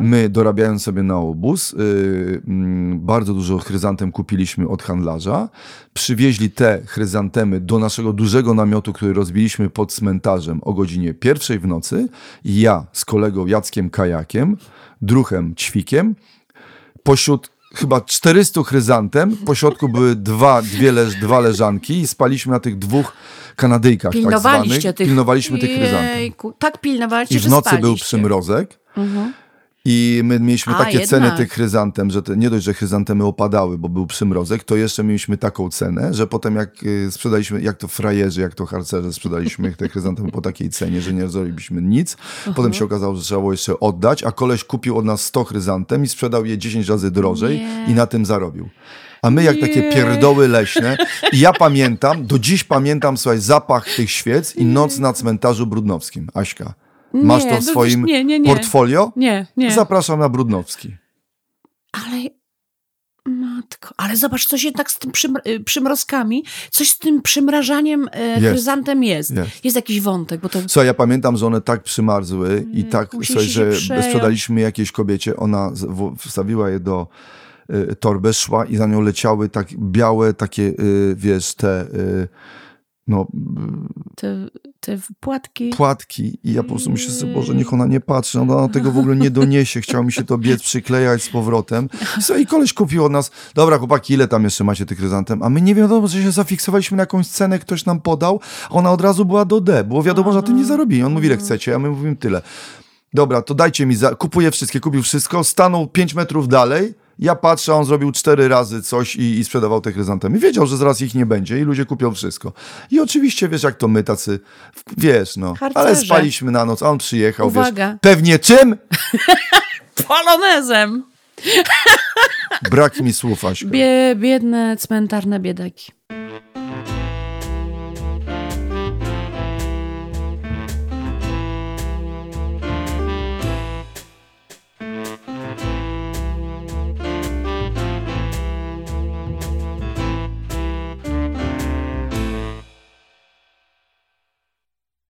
Speaker 2: My dorabiając sobie na obóz, yy, mm, bardzo dużo chryzantem kupiliśmy od handlarza. Przywieźli te chryzantemy do naszego dużego namiotu, który rozbiliśmy pod cmentarzem o godzinie pierwszej w nocy. I ja z kolegą Jackiem Kajakiem, druhem Ćwikiem, pośród chyba 400 chryzantem, po środku były dwa, dwie leż, dwa leżanki i spaliśmy na tych dwóch Kanadyjkach tak
Speaker 1: Pilnowaliście
Speaker 2: zwanych.
Speaker 1: tych...
Speaker 2: Pilnowaliśmy tych chryzantem.
Speaker 1: Jejku, Tak pilnowaliście,
Speaker 2: I w nocy był przymrozek. I my mieliśmy
Speaker 1: A,
Speaker 2: takie ceny
Speaker 1: jednak.
Speaker 2: tych chryzantem, że te, nie dość, że chryzantemy opadały, bo był przymrozek, to jeszcze mieliśmy taką cenę, że potem jak y, sprzedaliśmy, jak to frajerzy, jak to harcerze, sprzedaliśmy te chryzantemy po takiej cenie, że nie zrobiliśmy nic. Potem się okazało, że trzeba było jeszcze oddać, a koleś kupił od nas 100 chryzantem i sprzedał je 10 razy drożej
Speaker 1: Nie.
Speaker 2: i na tym zarobił. A my jak takie pierdoły leśne. I ja pamiętam, do dziś pamiętam, słuchaj, zapach tych świec i noc na cmentarzu brudnowskim. Aśka, masz
Speaker 1: Nie,
Speaker 2: to w swoim
Speaker 1: nie, nie, nie.
Speaker 2: portfolio?
Speaker 1: Nie, nie.
Speaker 2: Zapraszam na Brudnowski.
Speaker 1: Ale matko, ale zobacz, coś jednak z tym przym, y, przymrozkami, coś z tym przymrażaniem e,
Speaker 2: Jest.
Speaker 1: chryzantem jest.
Speaker 2: Jest.
Speaker 1: jest. jakiś wątek, bo to
Speaker 2: Słuchaj, ja pamiętam, że one tak przymarzły i tak,
Speaker 1: musieliście
Speaker 2: słuchaj, że
Speaker 1: przejąć.
Speaker 2: sprzedaliśmy jakiejś kobiecie, ona wstawiła je do y, torby, szła i za nią leciały tak białe takie, y, wiesz, te... Y, no,
Speaker 1: Te, te płatki.
Speaker 2: płatki i ja po prostu myślę sobie, Boże, niech ona nie patrzy, ona tego w ogóle nie doniesie, chciał mi się to biec przyklejać z powrotem. So, I koleś kupił od nas, dobra chłopaki, ile tam jeszcze macie tych chryzantem? A my nie wiadomo, że się zafiksowaliśmy na jakąś cenę, ktoś nam podał, ona od razu była do D, było wiadomo, że tym nie zarobili. On mówi, ile chcecie, a my mówimy tyle. Dobra, to dajcie mi, za... kupuję wszystkie, kupił wszystko, stanął 5 metrów dalej, ja patrzę, on zrobił cztery razy coś i, i sprzedawał te chryzantemy. Wiedział, że zaraz ich nie będzie i ludzie kupią wszystko. I oczywiście, wiesz, jak to my tacy, wiesz, no. Ale
Speaker 1: Harcerze.
Speaker 2: spaliśmy na noc, a on przyjechał,
Speaker 1: Uwaga.
Speaker 2: wiesz. Pewnie czym?
Speaker 1: Polonezem!
Speaker 2: Brak mi słów, Aśka.
Speaker 1: Bie, biedne, cmentarne biedaki.